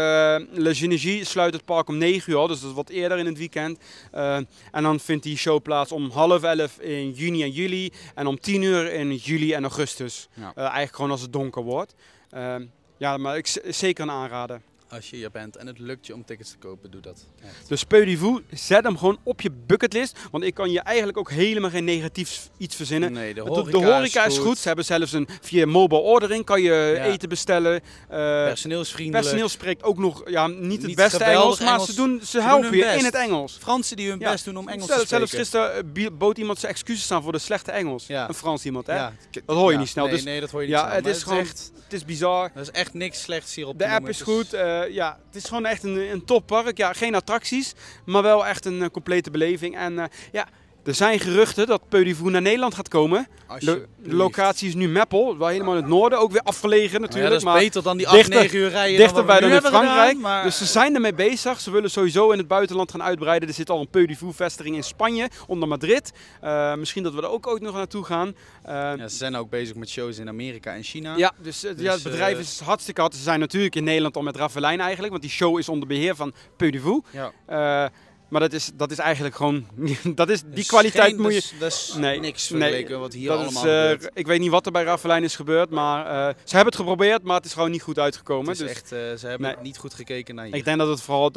Speaker 1: Le Génégie sluit het park om 9 uur, dus dat is wat eerder in het weekend. Eh, en dan vindt die show plaats om half 11 in juni en juli en om 10 uur in juli en augustus.
Speaker 2: Ja.
Speaker 1: Eh, eigenlijk gewoon als het donker wordt. Eh, ja, maar ik zeker een aanrader.
Speaker 2: Als je hier bent en het lukt je om tickets te kopen, doe dat. Echt.
Speaker 1: Dus Peu zet hem gewoon op je bucketlist. Want ik kan je eigenlijk ook helemaal geen negatief iets verzinnen.
Speaker 2: Nee, de horeca,
Speaker 1: de horeca is goed. Ze hebben zelfs een via mobile ordering kan je
Speaker 2: Ja.
Speaker 1: eten bestellen. Eh,
Speaker 2: Personeelsvriendelijk.
Speaker 1: personeel spreekt ook nog ja, niet het beste Engels, maar
Speaker 2: Engels.
Speaker 1: ze, doen, ze helpen je
Speaker 2: best.
Speaker 1: in het Engels.
Speaker 2: Fransen die hun
Speaker 1: Ja.
Speaker 2: best doen om Engels
Speaker 1: Zelf-
Speaker 2: te spreken.
Speaker 1: Zelfs gisteren eh, bood iemand zijn excuses aan voor de slechte Engels.
Speaker 2: Ja.
Speaker 1: Een Frans iemand, hè?
Speaker 2: Ja.
Speaker 1: Dat hoor je niet snel.
Speaker 2: Nee,
Speaker 1: Dus
Speaker 2: nee, dat hoor je niet
Speaker 1: ja,
Speaker 2: snel.
Speaker 1: het is gewoon,
Speaker 2: echt,
Speaker 1: het is bizar.
Speaker 2: er is echt niks slechts hier op
Speaker 1: De app is goed. Eh, ja, het is gewoon echt een, een toppark. Ja, geen attracties, maar wel echt een eh, complete beleving. En eh, ja, er zijn geruchten dat Peu du Voux naar Nederland gaat komen. De, locatie is nu Meppel, wel helemaal in het noorden. Ook weer afgelegen
Speaker 2: Nou ja,
Speaker 1: natuurlijk.
Speaker 2: dat is
Speaker 1: maar
Speaker 2: beter dan die 8,
Speaker 1: dichter-
Speaker 2: 9 uur rijden
Speaker 1: dichter bij
Speaker 2: dan
Speaker 1: in Frankrijk.
Speaker 2: gedaan, maar
Speaker 1: Dus ze zijn ermee bezig. Ze willen sowieso in het buitenland gaan uitbreiden. Er zit al een Peu du Voux vestiging in Spanje, onder Madrid. Eh, misschien dat we er ook ooit nog naartoe gaan. Eh,
Speaker 2: ja, ze zijn ook bezig met shows in Amerika en China.
Speaker 1: ja, dus, eh,
Speaker 2: Dus,
Speaker 1: ja, het bedrijf
Speaker 2: eh,
Speaker 1: is hartstikke hard. Ze zijn natuurlijk in Nederland al met Raffelijn eigenlijk, want die show is onder beheer van Peu du Voux.
Speaker 2: Ja.
Speaker 1: Maar dat is, dat is eigenlijk gewoon, dat is, die
Speaker 2: Dus
Speaker 1: kwaliteit
Speaker 2: geen-
Speaker 1: moet je...
Speaker 2: dus- Dat is
Speaker 1: Nee,
Speaker 2: niks
Speaker 1: nee,
Speaker 2: vergeleken wat hier
Speaker 1: dat
Speaker 2: allemaal
Speaker 1: is, eh, ik weet niet wat er bij Raffelijn is gebeurd, maar eh, ze hebben het geprobeerd, maar het is gewoon niet goed uitgekomen.
Speaker 2: Het is
Speaker 1: dus
Speaker 2: echt, eh, ze hebben
Speaker 1: Nee.
Speaker 2: niet goed gekeken naar hier.
Speaker 1: ik denk dat het vooral,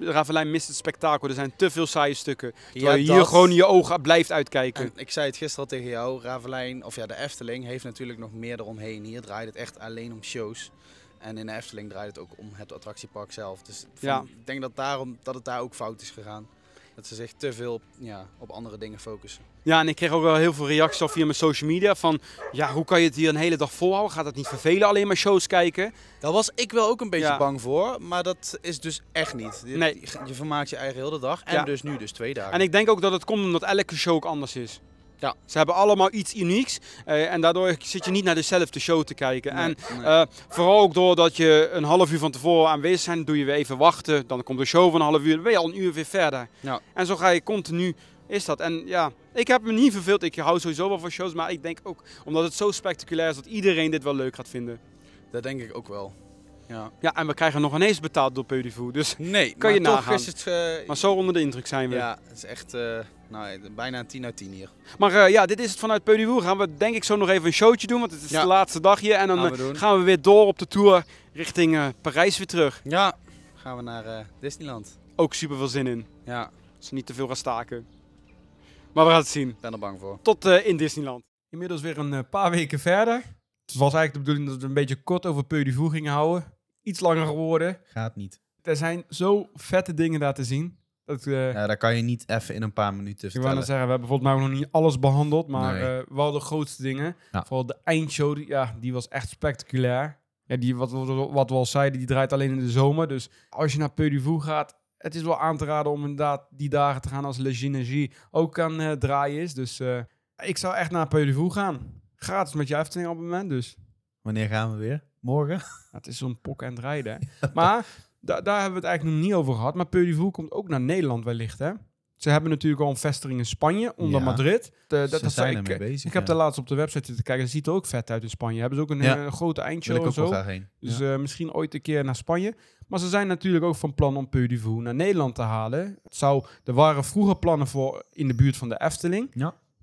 Speaker 1: Raffelijn mist het spektakel. Er zijn te veel saaie stukken.
Speaker 2: Ja,
Speaker 1: Terwijl je hier gewoon je ogen blijft uitkijken.
Speaker 2: En ik zei het gisteren al tegen jou, Ravelijn, of ja, de Efteling heeft natuurlijk nog meer eromheen. Hier draait het echt alleen om shows. En in de Efteling draait het ook om het attractiepark zelf. Dus
Speaker 1: Ja.
Speaker 2: ik denk dat, daarom, dat het daar ook fout is gegaan. Dat ze zich te veel op, ja, op andere dingen focussen.
Speaker 1: Ja, en ik kreeg ook wel heel veel reacties al via mijn social media van, ja, hoe kan je het hier een hele dag volhouden? Gaat het niet vervelen, alleen maar shows kijken?
Speaker 2: Daar was ik wel ook een beetje
Speaker 1: Ja.
Speaker 2: bang voor, maar dat is dus echt niet. Je,
Speaker 1: Nee.
Speaker 2: je vermaakt je eigen heel de dag en
Speaker 1: Ja.
Speaker 2: dus nu dus twee dagen.
Speaker 1: En ik denk ook dat het komt omdat elke show ook anders is.
Speaker 2: Ja.
Speaker 1: Ze hebben allemaal iets unieks eh, en daardoor zit je niet naar dezelfde show te kijken.
Speaker 2: Nee,
Speaker 1: En
Speaker 2: nee.
Speaker 1: eh, vooral ook doordat je een half uur van tevoren aanwezig bent, doe je weer even wachten. Dan komt de show van een half uur, dan ben je al een uur weer verder.
Speaker 2: Ja.
Speaker 1: En zo ga je continu, is dat. En ja, ik heb me niet verveeld. Ik hou sowieso wel van shows, maar ik denk ook omdat het zo spectaculair is dat iedereen dit wel leuk gaat vinden.
Speaker 2: dat denk ik ook wel. Ja.
Speaker 1: Ja, en we krijgen nog ineens betaald door Voux, Dus,
Speaker 2: Nee,
Speaker 1: Kan je nagaan.
Speaker 2: is het... eh,
Speaker 1: maar zo onder de indruk zijn we.
Speaker 2: ja, het is echt eh, nou, bijna een 10 uit 10 hier.
Speaker 1: Maar eh, ja, dit is het vanuit Peu du Voux. Gaan we denk ik zo nog even een showtje doen, want het is
Speaker 2: Ja.
Speaker 1: de laatste dag hier. En dan
Speaker 2: Gaan we
Speaker 1: eh, gaan we weer door op de tour richting eh, Parijs weer terug.
Speaker 2: Ja, gaan we naar eh, Disneyland.
Speaker 1: Ook super veel zin in.
Speaker 2: Ja,
Speaker 1: Als we niet te veel gaan staken. Maar we gaan het zien.
Speaker 2: ik ben er bang voor.
Speaker 1: Tot eh, in Disneyland.
Speaker 4: Inmiddels weer een eh, paar weken verder. Het was eigenlijk de bedoeling dat we een beetje kort over Peu du Voux gingen houden. Iets langer geworden.
Speaker 3: Gaat niet.
Speaker 4: Er zijn zo vette dingen daar te zien. Dat, eh,
Speaker 3: Ja, daar kan je niet even in een paar minuten
Speaker 4: ik wou
Speaker 3: vertellen.
Speaker 4: net zeggen, we hebben volgens mij nog niet alles behandeld. Maar
Speaker 3: Nee.
Speaker 4: eh, wel de grootste dingen.
Speaker 3: Ja.
Speaker 4: Vooral de eindshow, die, ja, die was echt spectaculair. Ja, die, wat, wat, wat we al zeiden, die draait alleen in de zomer. Dus als je naar Peu gaat, het is wel aan te raden om inderdaad die dagen te gaan als Le Gynégie ook aan eh, draaien is. Dus ik zou echt naar Peu gaan. Gratis met je Efteling abonnement dus.
Speaker 3: Wanneer gaan we weer? Morgen?
Speaker 4: Ja, het is zo'n pok en rijden. maar da- daar hebben we het eigenlijk nog niet over gehad. Maar Peu komt ook naar Nederland wellicht, hè? Ze hebben natuurlijk al een vestiging in Spanje, onder
Speaker 3: Ja.
Speaker 4: Madrid. De, dat,
Speaker 3: Ze
Speaker 4: dat
Speaker 3: zijn
Speaker 4: ik,
Speaker 3: bezig.
Speaker 4: ik heb
Speaker 3: ja.
Speaker 4: daar laatst op de website zitten kijken. Dat ziet er ook vet uit in Spanje. Hebben ze ook een
Speaker 3: Ja.
Speaker 4: eh, grote
Speaker 3: Wil
Speaker 4: eindshow
Speaker 3: ik
Speaker 4: en
Speaker 3: ook wel
Speaker 4: zo.
Speaker 3: graag heen.
Speaker 4: Dus
Speaker 3: Ja.
Speaker 4: eh, misschien ooit een keer naar Spanje. Maar ze zijn natuurlijk ook van plan om Peu naar Nederland te halen. Het zou, er waren vroeger plannen voor in de buurt van de Efteling.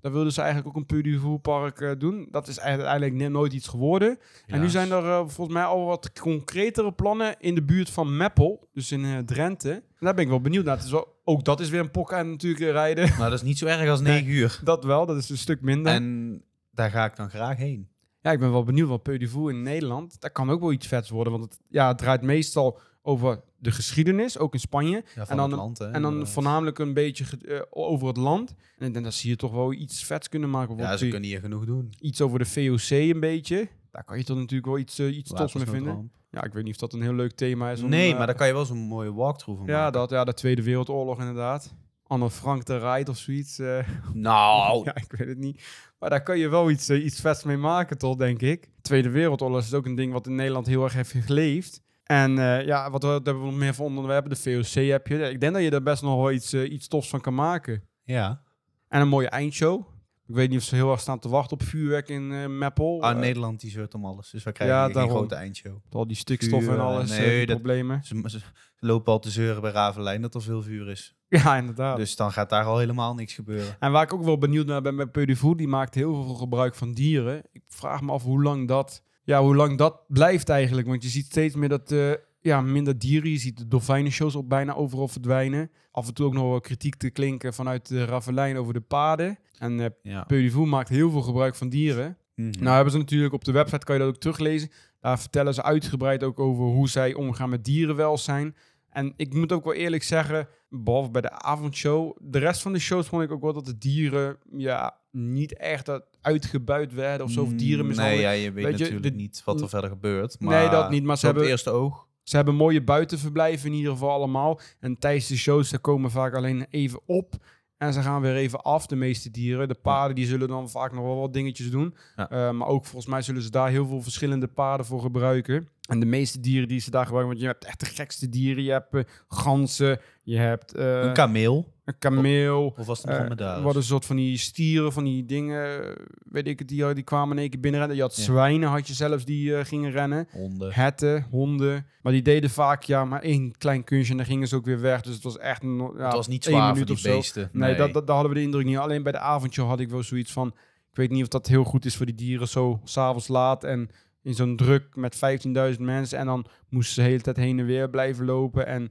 Speaker 4: Daar wilden ze eigenlijk ook een park eh, doen. Dat is uiteindelijk nooit iets geworden. En nu zijn er eh, volgens mij al wat concretere plannen in de buurt van Meppel. Dus in eh, Drenthe. En daar ben ik wel benieuwd naar. Het is wel, ook dat is weer een pok en natuurlijk rijden.
Speaker 3: Maar dat is niet zo erg als 9 uur.
Speaker 4: dat wel, dat is een stuk minder.
Speaker 3: En daar ga ik dan graag heen.
Speaker 4: Ja, ik ben wel benieuwd wat Peu du Voux in Nederland. Dat kan ook wel iets vets worden. Want het, ja, het draait meestal over de geschiedenis, ook in Spanje.
Speaker 3: Ja,
Speaker 4: En dan-
Speaker 3: het land, hè,
Speaker 4: En dan
Speaker 3: inderdaad.
Speaker 4: voornamelijk een beetje eh, over het land. En ik denk dat ze hier toch wel iets vets kunnen maken.
Speaker 3: Ja, ze kunnen hier genoeg doen.
Speaker 4: Iets over de VOC een beetje. Daar kan je toch natuurlijk wel iets, eh, iets tops mee vinden. Ja, ik weet niet of dat een heel leuk thema is. om,
Speaker 3: Nee,
Speaker 4: eh,
Speaker 3: maar daar kan je wel zo'n mooie walkthrough van
Speaker 4: Ja,
Speaker 3: maken.
Speaker 4: dat, ja, de Tweede Wereldoorlog inderdaad. Anne Frank de Rijt of zoiets.
Speaker 3: Nou,
Speaker 4: ja, ik weet het niet. Maar daar kan je wel iets, iets vets mee maken, toch, denk ik. Tweede Wereldoorlog is ook een ding wat in Nederland heel erg heeft geleefd.
Speaker 1: En eh, ja, wat, wat hebben we nog meer voor onderwerpen? De VOC heb je. Ik denk dat je er best nog wel iets, eh, iets tofs van kan maken.
Speaker 3: Ja.
Speaker 1: En een mooie eindshow. Ik weet niet of ze heel erg staan te wachten op vuurwerk in eh Meppel.
Speaker 3: Ah, Nederland die zeurt om alles. Dus we krijgen
Speaker 1: Ja, daarom.
Speaker 3: grote eindshow.
Speaker 1: Al die stikstof
Speaker 3: Vuur,
Speaker 1: en alles,
Speaker 3: nee, dat-
Speaker 1: problemen.
Speaker 3: Ze, ze lopen al te zeuren bij Ravelijn dat er veel vuur is.
Speaker 1: Ja, inderdaad.
Speaker 3: Dus dan gaat daar al helemaal niks gebeuren.
Speaker 1: En waar ik ook wel benieuwd naar ben met Peudevoer, die maakt heel veel gebruik van dieren. Ik vraag me af hoe lang dat, ja, hoe lang dat blijft eigenlijk. Want je ziet steeds meer dat, eh, ja, minder dieren. Je ziet de dolfijnenshows op bijna overal verdwijnen. Af en toe ook nog wel kritiek te klinken vanuit de Ravelijn over de paden. En eh
Speaker 3: Ja.
Speaker 1: Maakt heel veel gebruik van dieren.
Speaker 3: Mhm.
Speaker 1: Nou hebben ze natuurlijk op de website, kan je dat ook teruglezen. Daar vertellen ze uitgebreid ook over hoe zij omgaan met dierenwelzijn. En ik moet ook wel eerlijk zeggen, behalve bij de avondshow, de rest van de shows vond ik ook wel dat de dieren ja, niet echt dat uitgebuit werden of zo. Of dieren
Speaker 3: Nee, ja, je weet,
Speaker 1: Weet je,
Speaker 3: natuurlijk
Speaker 1: de-
Speaker 3: niet wat er verder gebeurt. Maar
Speaker 1: Nee, dat niet, maar ze
Speaker 3: op het
Speaker 1: hebben-
Speaker 3: eerste oog.
Speaker 1: Ze hebben mooie buitenverblijven in ieder geval allemaal. En tijdens de shows, ze komen vaak alleen even op. En ze gaan weer even af, de meeste dieren. De paarden die zullen dan vaak nog wel wat dingetjes doen.
Speaker 3: Ja.
Speaker 1: Eh, maar ook volgens mij zullen ze daar heel veel verschillende paarden voor gebruiken. En de meeste dieren die ze daar gebruiken, want je hebt echt de gekste dieren. Je hebt eh, ganzen, je hebt eh,
Speaker 3: Een kameel.
Speaker 1: een kameel.
Speaker 3: Of was het een
Speaker 1: eh, wat een soort van die stieren, van die dingen, weet ik het, die, die kwamen in één keer binnenrennen. Je had
Speaker 3: Ja.
Speaker 1: zwijnen, had je zelfs, die gingen rennen
Speaker 3: Honden.
Speaker 1: herten, honden. Maar die deden vaak ja, maar één klein kunstje en dan gingen ze ook weer weg. Dus het was echt ja,
Speaker 3: het was niet zwaar voor die beesten.
Speaker 1: Nee, Dat, dat, daar hadden we de indruk niet. Alleen bij de avondje had ik wel zoiets van... Ik weet niet of dat heel goed is voor die dieren zo s'avonds laat en in zo'n druk met 15.000 mensen. En dan moesten ze de hele tijd heen en weer blijven lopen. En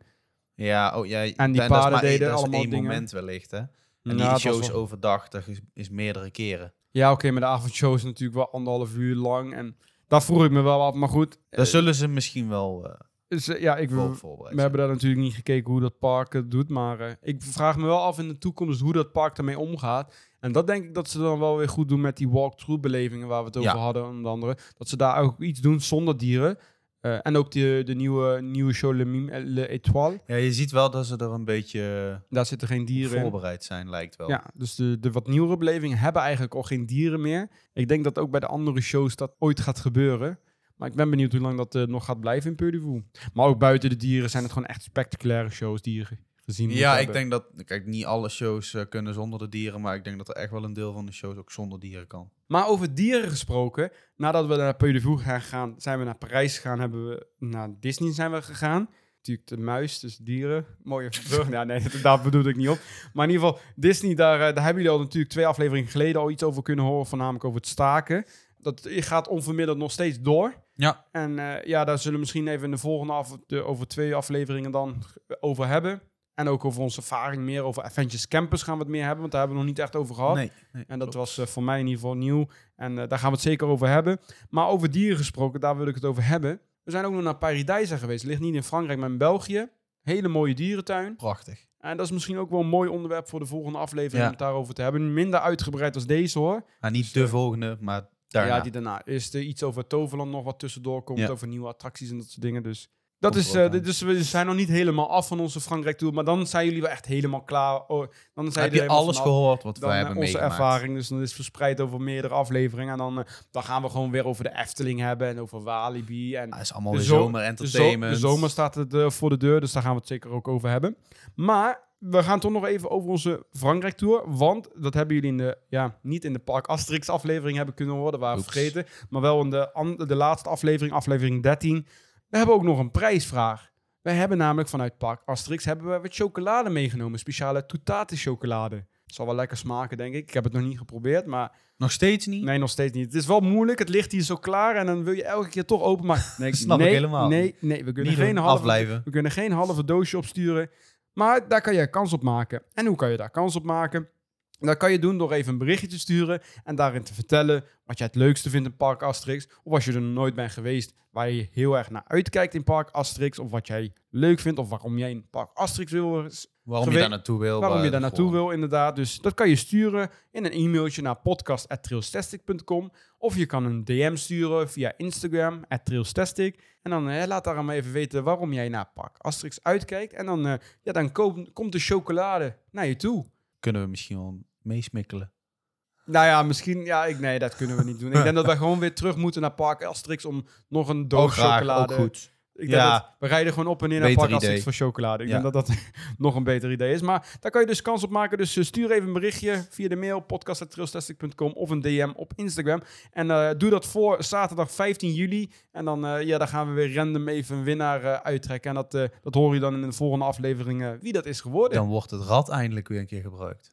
Speaker 3: Ja, oh, ja,
Speaker 1: En die paarden
Speaker 3: maar één-
Speaker 1: deden
Speaker 3: dat is
Speaker 1: allemaal
Speaker 3: één
Speaker 1: dingen.
Speaker 3: moment wellicht, hè? En
Speaker 1: Ja,
Speaker 3: die shows
Speaker 1: wel-
Speaker 3: overdag, dat is, is meerdere keren.
Speaker 1: ja, oké, maar de avondshow is natuurlijk wel anderhalf uur lang. En daar vroeg ik me wel af. Maar goed,
Speaker 3: Daar
Speaker 1: eh,
Speaker 3: zullen ze misschien wel
Speaker 1: dus, eh, ja, ik,
Speaker 3: voorbereid
Speaker 1: We hebben daar natuurlijk niet gekeken hoe dat park het doet, maar eh, ik vraag me wel af in de toekomst hoe dat park ermee omgaat. En dat denk ik dat ze dan wel weer goed doen met die walkthrough belevingen waar we het over
Speaker 3: Ja.
Speaker 1: hadden, onder andere. Dat ze daar ook iets doen zonder dieren. Eh, en ook de, de nieuwe, nieuwe show Le Mime et Le Étoile.
Speaker 3: Ja, je ziet wel dat ze er een beetje eh,
Speaker 1: Daar zitten geen dieren
Speaker 3: voorbereid zijn, lijkt wel.
Speaker 1: Ja, dus de, de wat nieuwere belevingen hebben eigenlijk al geen dieren meer. Ik denk dat ook bij de andere shows dat ooit gaat gebeuren. Maar ik ben benieuwd hoe lang dat eh, nog gaat blijven in Purdue. Maar ook buiten de dieren zijn het gewoon echt spectaculaire shows die je ge- gezien moet
Speaker 3: Ja, ik
Speaker 1: hebben.
Speaker 3: denk dat, kijk, niet alle shows eh, kunnen zonder de dieren, maar ik denk dat er echt wel een deel van de shows ook zonder dieren kan.
Speaker 1: Maar over dieren gesproken, nadat we naar Peu de Voer gaan gaan, zijn we naar Parijs gegaan, hebben we naar Disney zijn we gegaan. Natuurlijk de muis, dus dieren. Mooie brug. Ja, nee, daar bedoel ik niet op. Maar in ieder geval, Disney, daar, eh, daar hebben jullie al natuurlijk twee afleveringen geleden al iets over kunnen horen, voornamelijk over het staken. Dat gaat onvermiddeld nog steeds door.
Speaker 3: Ja.
Speaker 1: En eh, ja, daar zullen we misschien even in de volgende af, de, over twee afleveringen dan over hebben. En ook over onze ervaring meer over Adventures Campus gaan we het meer hebben, want daar hebben we nog niet echt over gehad.
Speaker 3: Nee, nee,
Speaker 1: En dat
Speaker 3: klopt.
Speaker 1: was eh, voor mij in ieder geval nieuw. En eh, daar gaan we het zeker over hebben. Maar over dieren gesproken, daar wil ik het over hebben. We zijn ook nog naar Paradijsa geweest. Ligt niet in Frankrijk, maar in België. Hele mooie dierentuin.
Speaker 3: prachtig.
Speaker 1: En dat is misschien ook wel een mooi onderwerp voor de volgende aflevering
Speaker 3: Ja.
Speaker 1: om het daarover te hebben. Minder uitgebreid als deze hoor.
Speaker 3: Nou, niet de volgende, maar daarna.
Speaker 1: Ja, die daarna. Is er iets over Toverland nog wat tussendoor komt.
Speaker 3: Ja.
Speaker 1: Over nieuwe attracties en dat soort dingen. Dus dat is, dus we zijn nog niet helemaal af van onze Frankrijk tour. Maar dan zijn jullie wel echt helemaal klaar. Oh, dan zijn
Speaker 3: Heb je alles
Speaker 1: vanaf.
Speaker 3: gehoord wat wij
Speaker 1: eh,
Speaker 3: hebben
Speaker 1: onze
Speaker 3: meegemaakt?
Speaker 1: ervaring. Dus dan is verspreid over meerdere afleveringen. En dan, eh, dan gaan we gewoon weer over de Efteling hebben en over Walibi. En
Speaker 3: Dat is allemaal
Speaker 1: De
Speaker 3: zomer
Speaker 1: de, zo-
Speaker 3: entertainment.
Speaker 1: de zomer staat het voor de deur, dus daar gaan we het zeker ook over hebben. Maar we gaan toch nog even over onze Frankrijk tour. Want dat hebben jullie in de, ja, niet in de Park Asterix aflevering hebben kunnen horen. Dat waren we vergeten. Maar wel in de, de laatste aflevering, aflevering 13. We hebben ook nog een prijsvraag. Wij hebben namelijk vanuit Park Asterix hebben we wat chocolade meegenomen. Speciale toetate chocolade. Zal wel lekker smaken, denk ik. Ik heb het nog niet geprobeerd, maar
Speaker 3: Nog steeds niet?
Speaker 1: nee, nog steeds niet. Het is wel moeilijk. Het ligt hier zo klaar en dan wil je elke keer toch openmaken. Nee,
Speaker 3: Snap ik helemaal.
Speaker 1: Nee, nee, we kunnen
Speaker 3: niet
Speaker 1: geen halve
Speaker 3: afblijven.
Speaker 1: we kunnen geen halve doosje opsturen. Maar daar kan je kans op maken. En hoe kan je daar kans op maken? Dat kan je doen door even een berichtje te sturen en daarin te vertellen wat jij het leukste vindt in Park Asterix. Of als je er nooit bent geweest, waar je heel erg naar uitkijkt in Park Asterix. Of wat jij leuk vindt, of waarom jij in Park Asterix wil.
Speaker 3: Waarom je daar naartoe wil.
Speaker 1: Waarom
Speaker 3: waar-
Speaker 1: je daar naartoe
Speaker 3: gewoon.
Speaker 1: wil, inderdaad. Dus dat kan je sturen in een e-mailtje naar podcast.trailstastic.com. Of je kan een DM sturen via Instagram, trailstastic. En dan eh, laat daar maar even weten waarom jij naar Park Asterix uitkijkt. En dan, eh, ja, dan komt komt de chocolade naar je toe.
Speaker 3: Kunnen we misschien wel meesmikkelen.
Speaker 1: Nou ja, misschien... Ja, ik, nee, dat kunnen we niet doen. Ik denk dat wij gewoon weer terug moeten naar Park Asterix om nog een doos
Speaker 3: Oh, graag,
Speaker 1: chocolade
Speaker 3: ook goed.
Speaker 1: Ik denk
Speaker 3: Ja.
Speaker 1: dat we rijden gewoon op en neer naar Park
Speaker 3: idee.
Speaker 1: voor chocolade. Ik
Speaker 3: Ja.
Speaker 1: denk dat dat nog een beter idee is. Maar daar kan je dus kans op maken. Dus eh, stuur even een berichtje via de mail podcast.trailstastic.com of een DM op Instagram. En eh, doe dat voor zaterdag 15 juli. En dan, eh, ja, dan gaan we weer random even een winnaar uittrekken. En dat, dat hoor je dan in de volgende aflevering eh, wie dat is geworden.
Speaker 3: Dan wordt het rad eindelijk weer een keer gebruikt.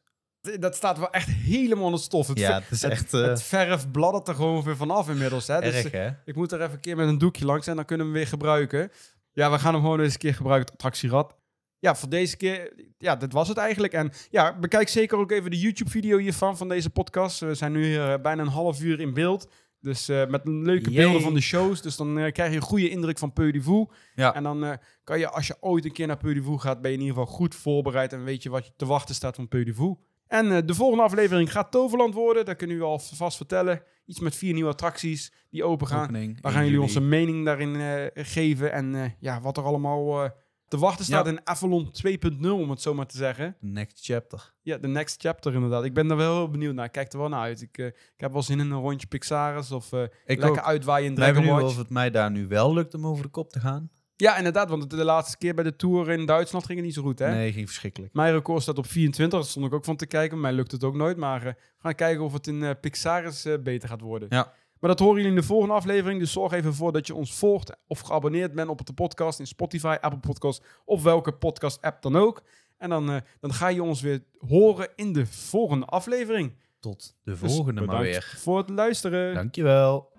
Speaker 1: Dat staat wel echt helemaal in het stof. Het,
Speaker 3: Ja, het is
Speaker 1: het,
Speaker 3: echt eh,
Speaker 1: het verf bladdert er gewoon weer vanaf inmiddels. Hè? Dus,
Speaker 3: erg, hè?
Speaker 1: Ik moet er even een keer met een doekje langs en dan kunnen we hem weer gebruiken. Ja, we gaan hem gewoon eens een keer gebruiken, het attractierad. Ja, voor deze keer, ja, dit was het eigenlijk. En ja, bekijk zeker ook even de YouTube-video hiervan, van deze podcast. We zijn nu hier eh, bijna een half uur in beeld. Dus eh, met leuke
Speaker 3: Yay.
Speaker 1: beelden van de shows. Dus dan eh, krijg je een goede indruk van Peu.
Speaker 3: Ja.
Speaker 1: En dan eh, kan je, als je ooit een keer naar Peu gaat, ben je in ieder geval goed voorbereid. En weet je wat je te wachten staat van Peu. En eh, de volgende aflevering gaat Toverland worden. Dat kunnen we al vast vertellen. Iets met vier nieuwe attracties die open gaan.
Speaker 3: Opening, 1
Speaker 1: gaan jullie onze mening daarin eh, geven. En eh, ja, wat er allemaal te wachten staat
Speaker 3: Ja.
Speaker 1: in Avalon 2.0, om het zo maar te zeggen.
Speaker 3: Next chapter.
Speaker 1: Ja, de next chapter inderdaad. Ik ben er wel heel benieuwd naar. Ik kijk er wel naar uit. Ik, ik heb wel zin in een rondje Pixaris of
Speaker 3: Ik
Speaker 1: lekker
Speaker 3: ook.
Speaker 1: uitwaaien in Dragon
Speaker 3: nu
Speaker 1: Watch.
Speaker 3: of het mij daar nu wel lukt om over de kop te gaan.
Speaker 1: Ja, inderdaad, want de laatste keer bij de Tour in Duitsland ging het niet zo goed, hè?
Speaker 3: Nee, ging verschrikkelijk.
Speaker 1: Mijn record staat op 24, daar stond ik ook van te kijken. Mij lukt het ook nooit, maar eh, we gaan kijken of het in eh, Pixaris eh, beter gaat worden.
Speaker 3: Ja.
Speaker 1: Maar dat horen jullie in de volgende aflevering. Dus zorg even voor dat je ons volgt of geabonneerd bent op de podcast in Spotify, Apple Podcast of welke podcast-app dan ook. En dan, dan ga je ons weer horen in de volgende aflevering.
Speaker 3: Tot de
Speaker 1: Dus
Speaker 3: volgende maar
Speaker 1: bedankt
Speaker 3: weer.
Speaker 1: voor het luisteren.
Speaker 3: Dankjewel.